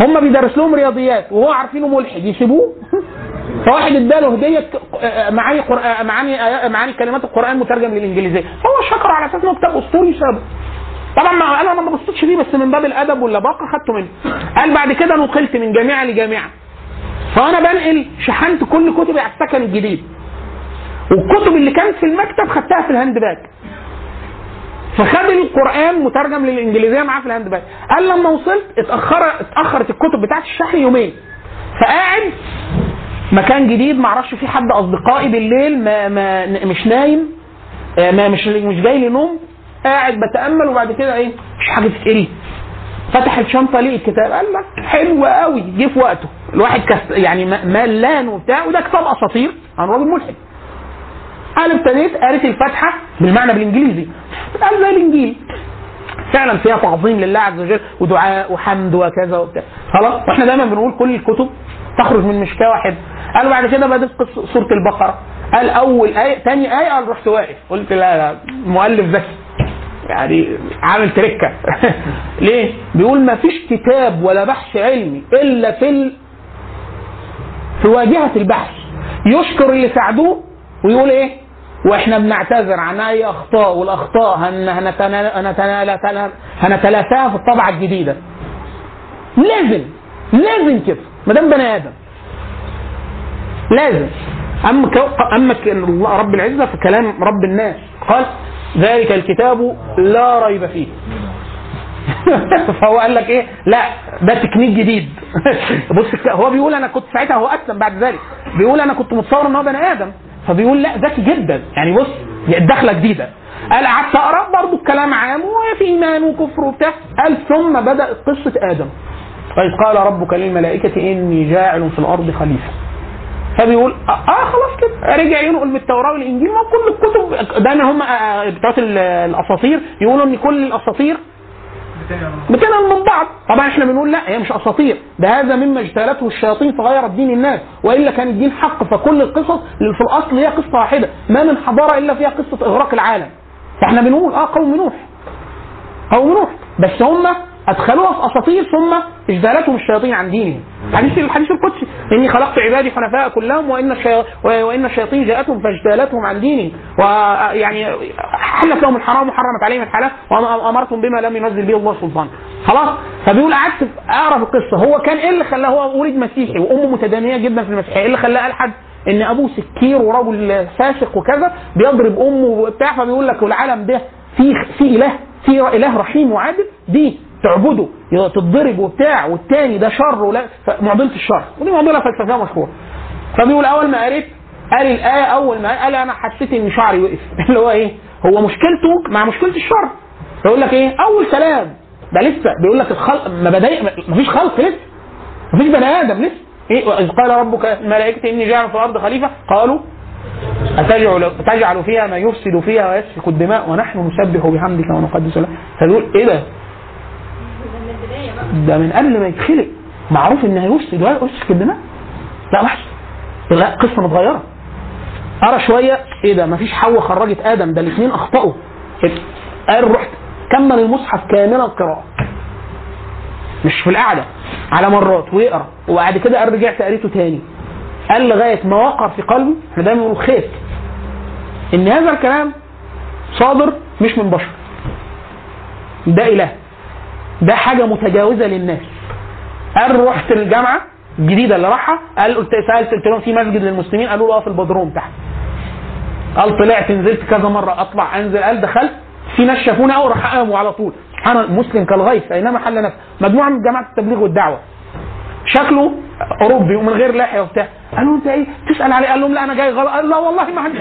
هم بيدرس لهم رياضيات وهو عارفينه ملحد يسيبوه؟ فواحد اداله هدية معاني قرآن معاني معاني كلمات القرآن مترجم للإنجليزية. فهو شكر على أساس إنه كتاب أسطوري سابق. طبعا ما أنا ما ببصتش فيه بس من باب الأدب واللباقة خدته منه. قال بعد كده نقلت من جامعة لجامعة. فأنا بنقل شحنت كل كتبي على السكن الجديد. والكتب اللي كانت في المكتب خدتها في ال hand bag فخد القرآن مترجم للإنجليزية معاه في ال hand bag قال لما وصلت اتاخر اتأخرت الكتب بتاعت الشحن يومين. فقاعد مكان جديد ما أعرفش فيه حد أصدقائي بالليل ما, ما مش نايم. آه، ما مش مش جاي لي نوم. قاعد بتأمل وبعد كده إيه مش حاجة تتقري فتح الشنطة لقي الكتاب. قال لك حلو قوي جه في وقته. الواحد يعني ملان وبتاع وده كتاب أساطير عن راجل ملحد. أنا ابتديت قريت الفاتحة بالمعنى بالإنجليزي. قال زي الإنجيل. فعلا فيها تعظيم لله عز وجل ودعاء وحمد وكذا وبتاع. خلاص؟ وإحنا دايما بنقول كل الكتب تخرج من مشكاه واحدة قال بعد كده بدأت سورة البقرة. قال أول آية ثاني آية قال رحت واقف. قلت لا لا مؤلف ذكي. يعني عامل تركة ليه؟ بيقول ما فيش كتاب ولا بحث علمي إلا في ال... في واجهة البحث يشكر اللي ساعدوه ويقول إيه؟ وإحنا بنعتذر عن أي أخطاء والأخطاء هنتلافاها في الطبعة الجديدة. لازم لازم كده ما دام بني آدم. لازم أما أما رب العزة في كلام رب الناس قال ذلك الكتاب لا ريب فيه. فهو قال لك إيه؟ لا ده تكنيك جديد. بص هو بيقول أنا كنت ساعتها هو أسلم بعد ذلك. بيقول أنا كنت متصور إن هو بني آدم. فبيقول لا ذكي جدا. يعني بص دخلة جديدة. قال قعدت أقرأ برضه الكلام عام وفي إيمان وكفر وبتاع. قال ثم بدأت قصة آدم. وإذ قال ربك للملائكة إني جاعل في الأرض خليفة. فبيقول آه آه خلاص كده. رجع ينقل من التوراة والإنجيل. ما كل الكتب دايما هم آه، بتوع ال- الأساطير يقولوا إن كل الأساطير بتنقل من بعض. طبعا إحنا بنقول لا هي مش أساطير. ده هذا مما اجتالته الشياطين فغيرت دين الناس. وإلا كان الدين حق فكل القصص في الأصل هي قصة واحدة. ما من حضارة إلا فيها قصة إغراق العالم. فإحنا بنقول آه قوم نوح. قوم نوح. بس هم أدخلوها في أساطير ثم اجتالتهم الشياطين عن دينهم. حديث الحديث القدسي. إني خلقت عبادي حنفاء كلهم وإن. وإن الشياطين جاءتهم فاجتالتهم عن دينهم ويعني حلت لهم الحرام وحرمت عليهم الحلال وامرتهم بما لم ينزل به الله سلطان. خلاص؟ فبيقول قعدت اقرا في القصة. هو كان إيه اللي خلاه هو ولد مسيحي وأمه متدينيه جدا في المسيحيه إيه اللي خلاه؟ الحد إن أبوه سكير ورجل فاسق وكذا بيضرب أمه وبتاع فبيقول لك العالم ده في في إله في إله رحيم وعادل دي تعبده تتضرب وبتاع والتاني ده شر ولا معضله الشر. ودي معضلة فلسفيه مشهورة. فبيقول أول ما قريت قال الآية أول ما قال أنا حسيت إن شعري وقف. اللي هو إيه؟ هو مشكلته مع مشكلة الشر. فيقول لك إيه؟ أول كلام. ده لسه بيقول لك الخلق ما بدأ ما فيش خلق لسه. ما فيش بني آدم لسه. إيه؟ اذ قال ربك الملائكه إني جاعل في الأرض خليفة. قالوا أتجعل, تجعل فيها ما يفسد فيها ويسفك الدماء ونحن نسبح بحمدك ونقدس لك. فيقول إيه ده؟ ده من قبل ما يتخلق. معروف إن هيفسد ويسفك الدماء؟ لا وحش. لا قصة متغيرة. ارى شوية إيه ده؟ مفيش حواء خرجت آدم ده الاثنين أخطأوا. قال رحت كمل المصحف كاملا قراءه مش في القعدة على مرات ويقرأ. وبعد كده قال رجعت قريته تاني. قال لغاية ما وقر في قلبي إحنا دايما بنقول خير إن هذا الكلام صادر مش من بشر. ده إله. ده حاجة متجاوزة للناس. قال رحت الجامعة الجديدة اللي راحها قال قلت سالت قلت لهم في مسجد للمسلمين قالوا له في البدروم تحت. قال طلعت نزلت كذا مرة اطلع انزل قال دخلت في ناس شافوني قوي راح قاموا على طول. سبحان الله مسلم كالغيث اينما حل نفسه. مجموعة من جماعة التبليغ والدعوة. شكله أوروبي ومن غير لحيه وبتاع قالوا أنت إيه؟ تسأل عليه. قال لهم لا أنا جاي غلط. قال لا والله ما حد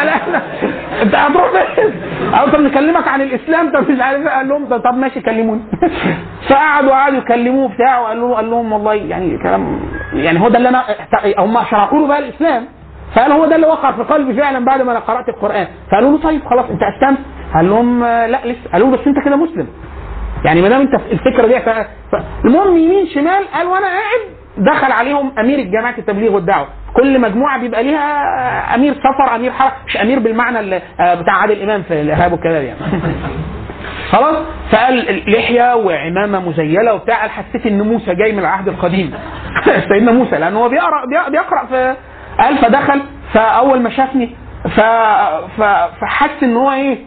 على أنا أنت هتروح فين؟ قالوا طب نكلمك عن الإسلام. طب مش عارف إيه. قال لهم طب ماشي كلموني. فقعدوا قعدوا يكلموه بتاع وقال له قال لهم والله يعني كلام يعني هو ده اللي أنا هم شرحوا له بقى الإسلام. فقال هو ده اللي وقع في قلبي فعلا بعد ما أنا قرأت القرآن. فقالوا له طيب خلاص أنت أسلمت. قال لهم آه، لا لسه. قالوا له بس أنت كده مسلم. يعني ما دام انت الفكرة دي ف... المهم يمين شمال قال وأنا قاعد دخل عليهم أمير جماعة التبليغ والدعوة. كل مجموعة بيبقى ليها أمير سفر أمير حرب مش أمير بالمعنى اللي آه، بتاع عادل إمام في الإرهاب والكلام يعني. خلاص؟ فقال لحية وعمامة مزيلة وبتاع قال حسيت إن موسى جاي من العهد القديم. سيدنا موسى لأن هو بيقرا بي- بيقرأ في قال فدخل فأول ما شافني. فحس إن هو إيه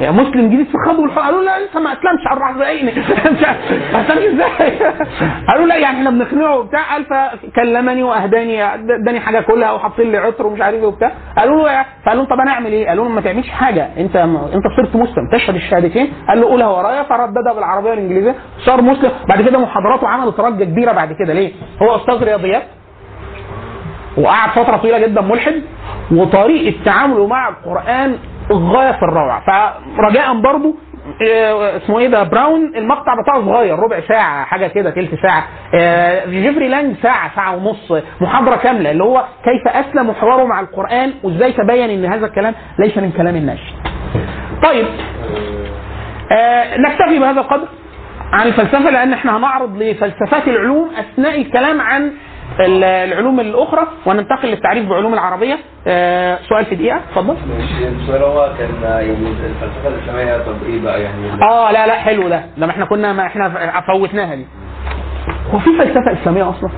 يا مسلم جديد في الخض والحق قالوا لا لسه ما اسلمش أربع دقايق مش عارف- ما اسلمش إزاي؟ قالوا لا يعني إحنا بنقنعه وبتاع. قال فكلمني واهداني اداني حاجة كلها وحاطين لي عطر ومش عارف إيه وبتاع. قالوا له فقالوا طب أنا اعمل إيه؟ قالوا له ما تعملش حاجة. انت انت صرت مسلم. تشهد الشهادتين. قال له قولها ورايا. فرددها بالعربية والإنجليزية. صار مسلم. بعد كده محاضراته عملت رجة كبيرة بعد كده. ليه؟ هو أستاذ رياضيات. وقعد فترة طويلة جدا ملحد. وطريقة تعامله مع القرآن غايه في الروعة. فرجاء برضو آه، اسمه إيه ده براون المقطع بتاعه صغير ربع ساعة حاجة كده تلت ساعة. آه، جيفري لانج ساعة ساعة ونص محاضرة كاملة اللي هو كيف أسلم حواره مع القرآن وإزاي تبين إن هذا الكلام ليس من كلام الناس. طيب آه نكتفي بهذا القدر عن الفلسفة لأن إحنا هنعرض لفلسفات العلوم أثناء الكلام عن العلوم الأخرى وننتقل للتعريف بعلوم العربية. آه سؤال في دقيقة اتفضل. السؤال هو كان يعني الفلسفة الاسلاميه طب إيه بقى يعني آه لا لا حلو ده. ده ما إحنا كنا ما إحنا فوتناها دي. هو في فلسفة إسلامية أصلا؟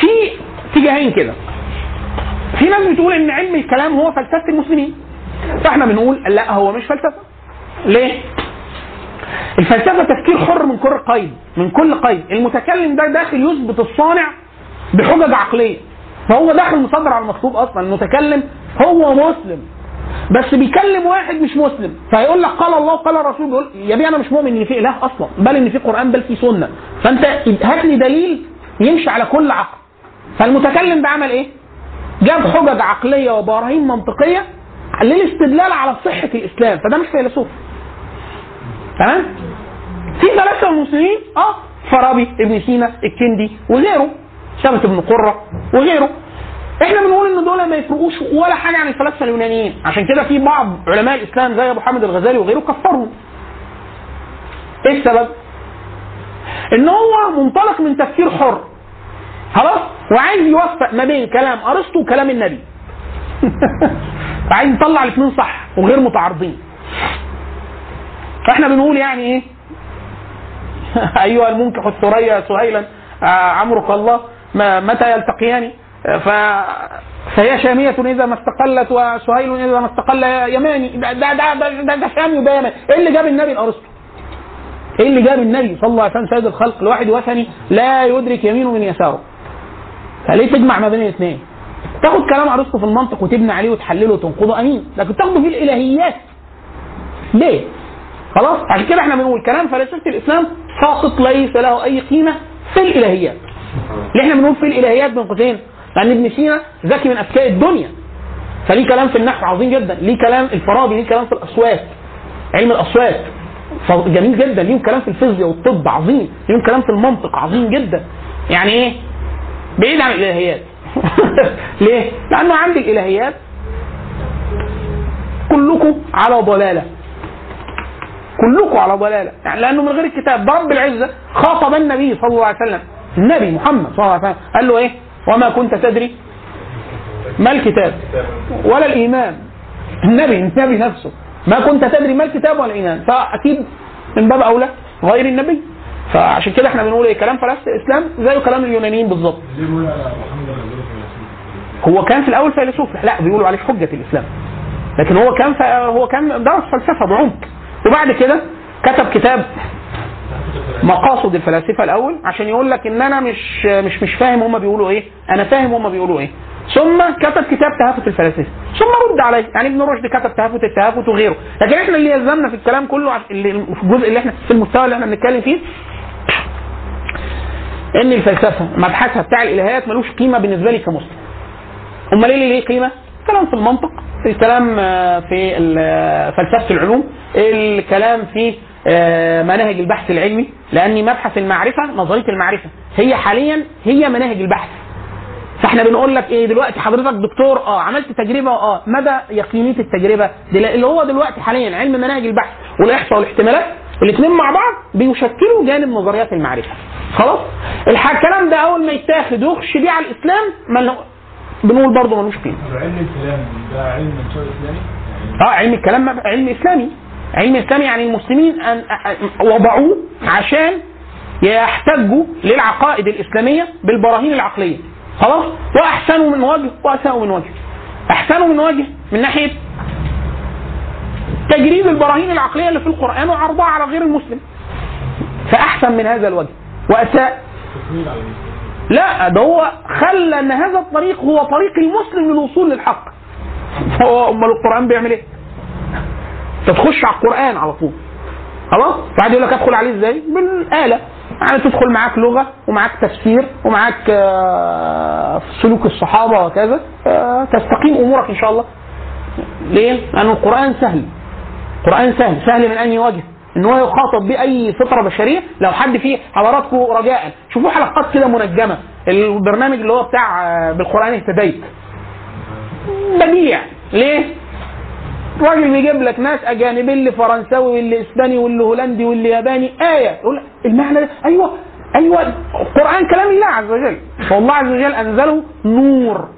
في اتجاهين كده. في ناس بتقول إن علم الكلام هو فلسفة المسلمين. فإحنا بنقول لا هو مش فلسفة. ليه؟ الفلسفة تفكير حر من كل قيد من كل قيد. المتكلم ده داخل يثبت الصانع بحجج عقلية. فهو داخل مصدر على المطلوب أصلا. المتكلم هو مسلم. بس بيكلم واحد مش مسلم. فيقول لك قال الله قال الرسول. بيقول يا بيه أنا مش مؤمن إن في إله أصلا بل إن في قرآن بل في سنة. فأنت هات لي دليل يمشي على كل عقل. فالمتكلم ده عمل إيه؟ جاب حجج عقلية وبراهين منطقية للاستدلال على صحة الإسلام. فده مش فيلسوف. تمام؟ في ثلاثة المسلمين آه فارابي ابن سينا الكندي وغيره ثابت بن قرة وغيره. إحنا بنقول إن دول ما يفرقوش ولا حاجة عن الفلاسفة اليونانيين. عشان كده في بعض علماء الإسلام زي أبو حامد الغزالي وغيره كفرهم إيه السبب؟ إن هو منطلق من تفكير حر. خلاص؟ وعايز يوفق ما بين كلام أرسطو وكلام النبي. عايز يطلع الاثنين صح وغير متعارضين. فإحنا بنقول يعني إيه؟ ايها المنكح الثريا سهيلا آه، عمرك الله ما متى يلتقيان؟ آه، ف فهي شامية إذا ما استقلت وسهيل إذا ما استقل يماني. ده ده ده, ده, ده, شامي وده يماني. إيه اللي جاب النبي الأرسطو؟ إيه اللي جاب النبي صلى الله عليه وسلم سيد الخلق لواحد وثني؟ لا يدرك يمينه من يساره. فليه تجمع ما بين الاثنين؟ تاخد كلام أرسطو في المنطق وتبني عليه وتحلله وتنقضه. أمين. لكن تاخده في الإلهيات. ليه؟ خلاص؟ عشان كده إحنا بنقول كلام فلسفة الإسلام ساقط ليس له أي قيمة في الإلهيات. اللي إحنا بنقول في الإلهيات بين قوسين؟ لأن ابن سينا ذكي من أذكياء الدنيا. فليه كلام في النحو عظيم جدا. ليه كلام الفارابي ليه كلام في الأصوات. علم الأصوات. جميل جدا. ليهم كلام في الفيزياء والطب عظيم. ليهم كلام في المنطق عظيم جدا. يعني إيه؟ بعيد عن الإلهيات. ليه؟ لأنه عند الإلهيات كلكم على ضلالة. كلكم على ضلالة. يعني لأنه من غير الكتاب رب العزه خاطب النبي صلى الله عليه وسلم. النبي محمد صلى الله عليه وسلم. قال له إيه؟ وما كنت تدري؟ ما الكتاب؟ ولا الإيمان. النبي النبي نفسه. ما كنت تدري ما الكتاب ولا الإيمان. فأكيد من باب أولى غير النبي. فعشان كده إحنا بنقول إيه؟ كلام فلاسفه الاسلام زي كلام اليونانيين بالظبط؟ هو كان في الأول فيلسوف. لا بيقولوا عليه حجة الإسلام. لكن هو كان. هو كان درس فلسفة بعمق. وبعد كده كتب كتاب مقاصد الفلاسفة الأول عشان يقول لك إن أنا مش مش مش فاهم هم بيقولوا إيه أنا فاهم هم بيقولوا إيه. ثم كتب كتاب تهافت الفلاسفة. ثم رد عليه. يعني ابن رشد كتب تهافت التهافت وغيره. لكن إحنا اللي يلزمنا في الكلام كله اللي في الجزء اللي إحنا في المستوى اللي إحنا بنتكلم فيه إن الفلسفة مبحثها بتاع الإلهيات ملوش قيمة بالنسبة لي كمسلم. أمال اللي ليه قيمة؟ الكلام في المنطق، الكلام آه، في آه، فلسفة العلوم، الكلام في آه، مناهج البحث العلمي، لأن مبحث المعرفة نظرية المعرفة هي حاليا هي مناهج البحث. فإحنا بنقول لك إيه دلوقتي حضرتك دكتور آه عملت تجربة آه مدى يقينية التجربة؟ اللي هو دلوقتي حاليا علم مناهج البحث والإحصاء والاحتمالات الاثنين مع بعض بيشكلوا جانب نظريات المعرفة. خلاص؟ الكلام ده أول ما يتاخد ويخش بيه على الإسلام ما بنقول برضه ملوش قيمة. علم الكلام ده علم إسلامي؟ آه علم الكلام علم إسلامي. علم إسلامي يعني المسلمين أن وضعوه عشان يحتجوا للعقائد الإسلامية بالبراهين العقلية. خلاص؟ وأحسنوا من وجه واساءوا من وجه. أحسنوا من وجه من ناحية تجريد البراهين العقلية اللي في القرآن وعرضها على غير المسلم. فأحسن من هذا الوجه. واساء لا ده هو خلى إن هذا الطريق هو طريق المسلم للوصول للحق. هو أمال القرآن بيعمل إيه؟ أنت تخش على القرآن على طول. خلاص؟ واحد يقول لك أدخل عليه إزاي؟ بالاله يعني تدخل معاك لغة ومعاك تفسير ومعاك آه، سلوك الصحابة وكذا آه، تستقيم أمورك إن شاء الله. ليه؟ لأن القرآن سهل. القرآن سهل. سهل من أن وجه إن هو يخاطب بأي فطرة بشرية لو حد فيه حضراتكم رجاء. شوفوا حلقات كده منجمة. البرنامج اللي هو بتاع آه، بالقرآن اهتديت. بديع. ليه؟ راجل بيجيب لك ناس أجانب اللي فرنساوي واللي إسباني واللي هولندي واللي ياباني. آية. يقول المعنى ده أيوه أيوه. القران كلام الله عز وجل. فالله عز وجل أنزله نور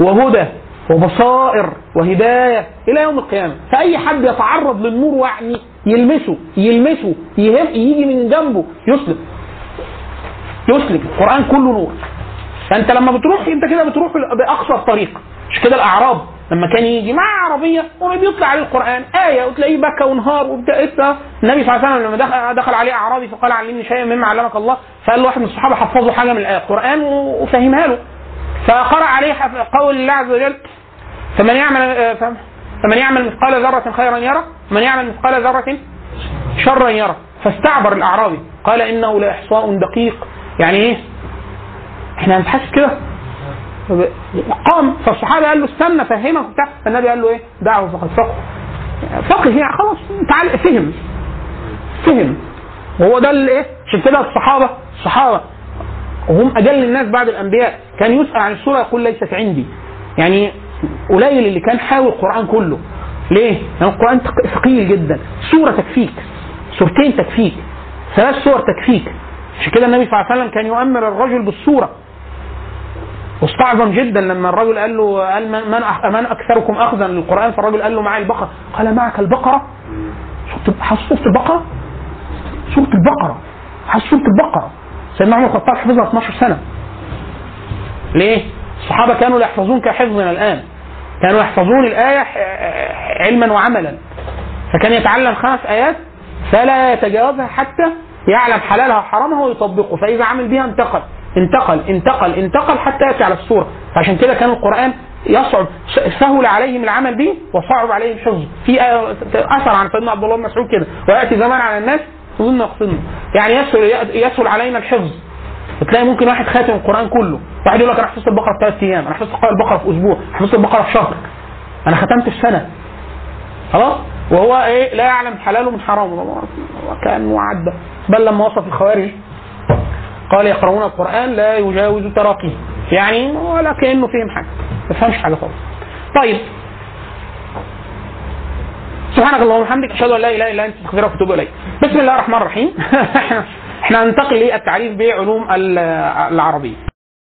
وهدى. وبصائر وهداية إلى يوم القيامة. فأي حد يتعرض للنور يعني يلمسه يلمسه يهم يجي من جنبه يسلم يسلم القرآن كله نور. فأنت لما بتروح أنت كده بتروح باقصر طريق مش كده الأعراب. لما كان يجي مع عربية وبيطلع عليه القرآن. آية وتلاقيه بكى ونهار وبتاع. إيه النبي صلى الله عليه وسلم لما دخل, دخل عليه أعرابي فقال علمني شيئا مما علمك الله. فقال له واحد من الصحابة حفظه حاجة من القرآن وفهمها له. فقرأ عليه قول الله عز وجل فمن يعمل آه، فمن يعمل مثقال ذرة خيرا يره ومن يعمل مثقال ذرة شرا يره. فاستعبر الأعرابي قال إنه لإحصاء دقيق. يعني إيه؟ إحنا هنتحاسب كده. قام فالصحابي قال له استنى فهمك وبتاع فالنبي قال له إيه؟ دعه فقد فقه. فقه يعني خلاص تعال فهم فهم. وهو ده اللي إيه؟ عشان كده الصحابة؟ الصحابة. وهم أجل الناس بعد الأنبياء. كان يسأل عن السورة يقول ليست عندي. يعني قليل اللي كان حاوي القرآن كله. ليه؟ لأن القرآن ثق- ثقيل جدا. سورة تكفيك. سورتين تكفيك. ثلاث سور تكفيك. عشان كده النبي صلى الله عليه وسلم كان يؤمر الرجل بالسورة. واستعظم جدا لما الرجل قال له قال من من, أكثركم اخذا للقران فالرجل قال له معي البقرة. قال معك البقرة؟ سورة البقره سورة البقرة؟ سورة البقرة. سيدنا عمر الخطاب حفظها 12 سنة. ليه؟ الصحابة كانوا يحفظون كحفظنا الآن. كانوا يحفظون الآية علما وعملا. فكان يتعلم خمس آيات فلا يتجاوزها حتى يعلم حلالها وحرامها ويطبقه. فإذا عمل بها انتقل. انتقل انتقل انتقل حتى يأتي على الصورة فعشان كده كان القرآن يصعب. سهل عليهم العمل به وصعب عليهم حفظه. في آية- أثر عن سيدنا عبد الله بن مسعود كده. ويأتي زمان على الناس يظن يقصدنا يعني يسهل يسهل علينا الحفظ. تلاقي ممكن واحد خاتم القرآن كله. واحد يقول لك أنا حفظت البقرة في ثلاث أيام أنا حفظت البقرة في أسبوع حفظت البقرة في شهر. أنا ختمت في سنة. خلاص؟ وهو إيه؟ لا يعلم حلاله من حرامه. وكانه عدى بل لما وصف الخوارج قال يقرؤون القرآن لا يجاوز تراقيه. يعني ولا كأنه فهم حاجة. ما فهمش حاجة خالص. طيب. سبحانك اللهم وبحمدك أشهد أن لا إله إلا أنت أستغفرك وأتوب إليك. بسم الله الرحمن الرحيم. إحنا هننتقل للتعريف بعلوم العربيه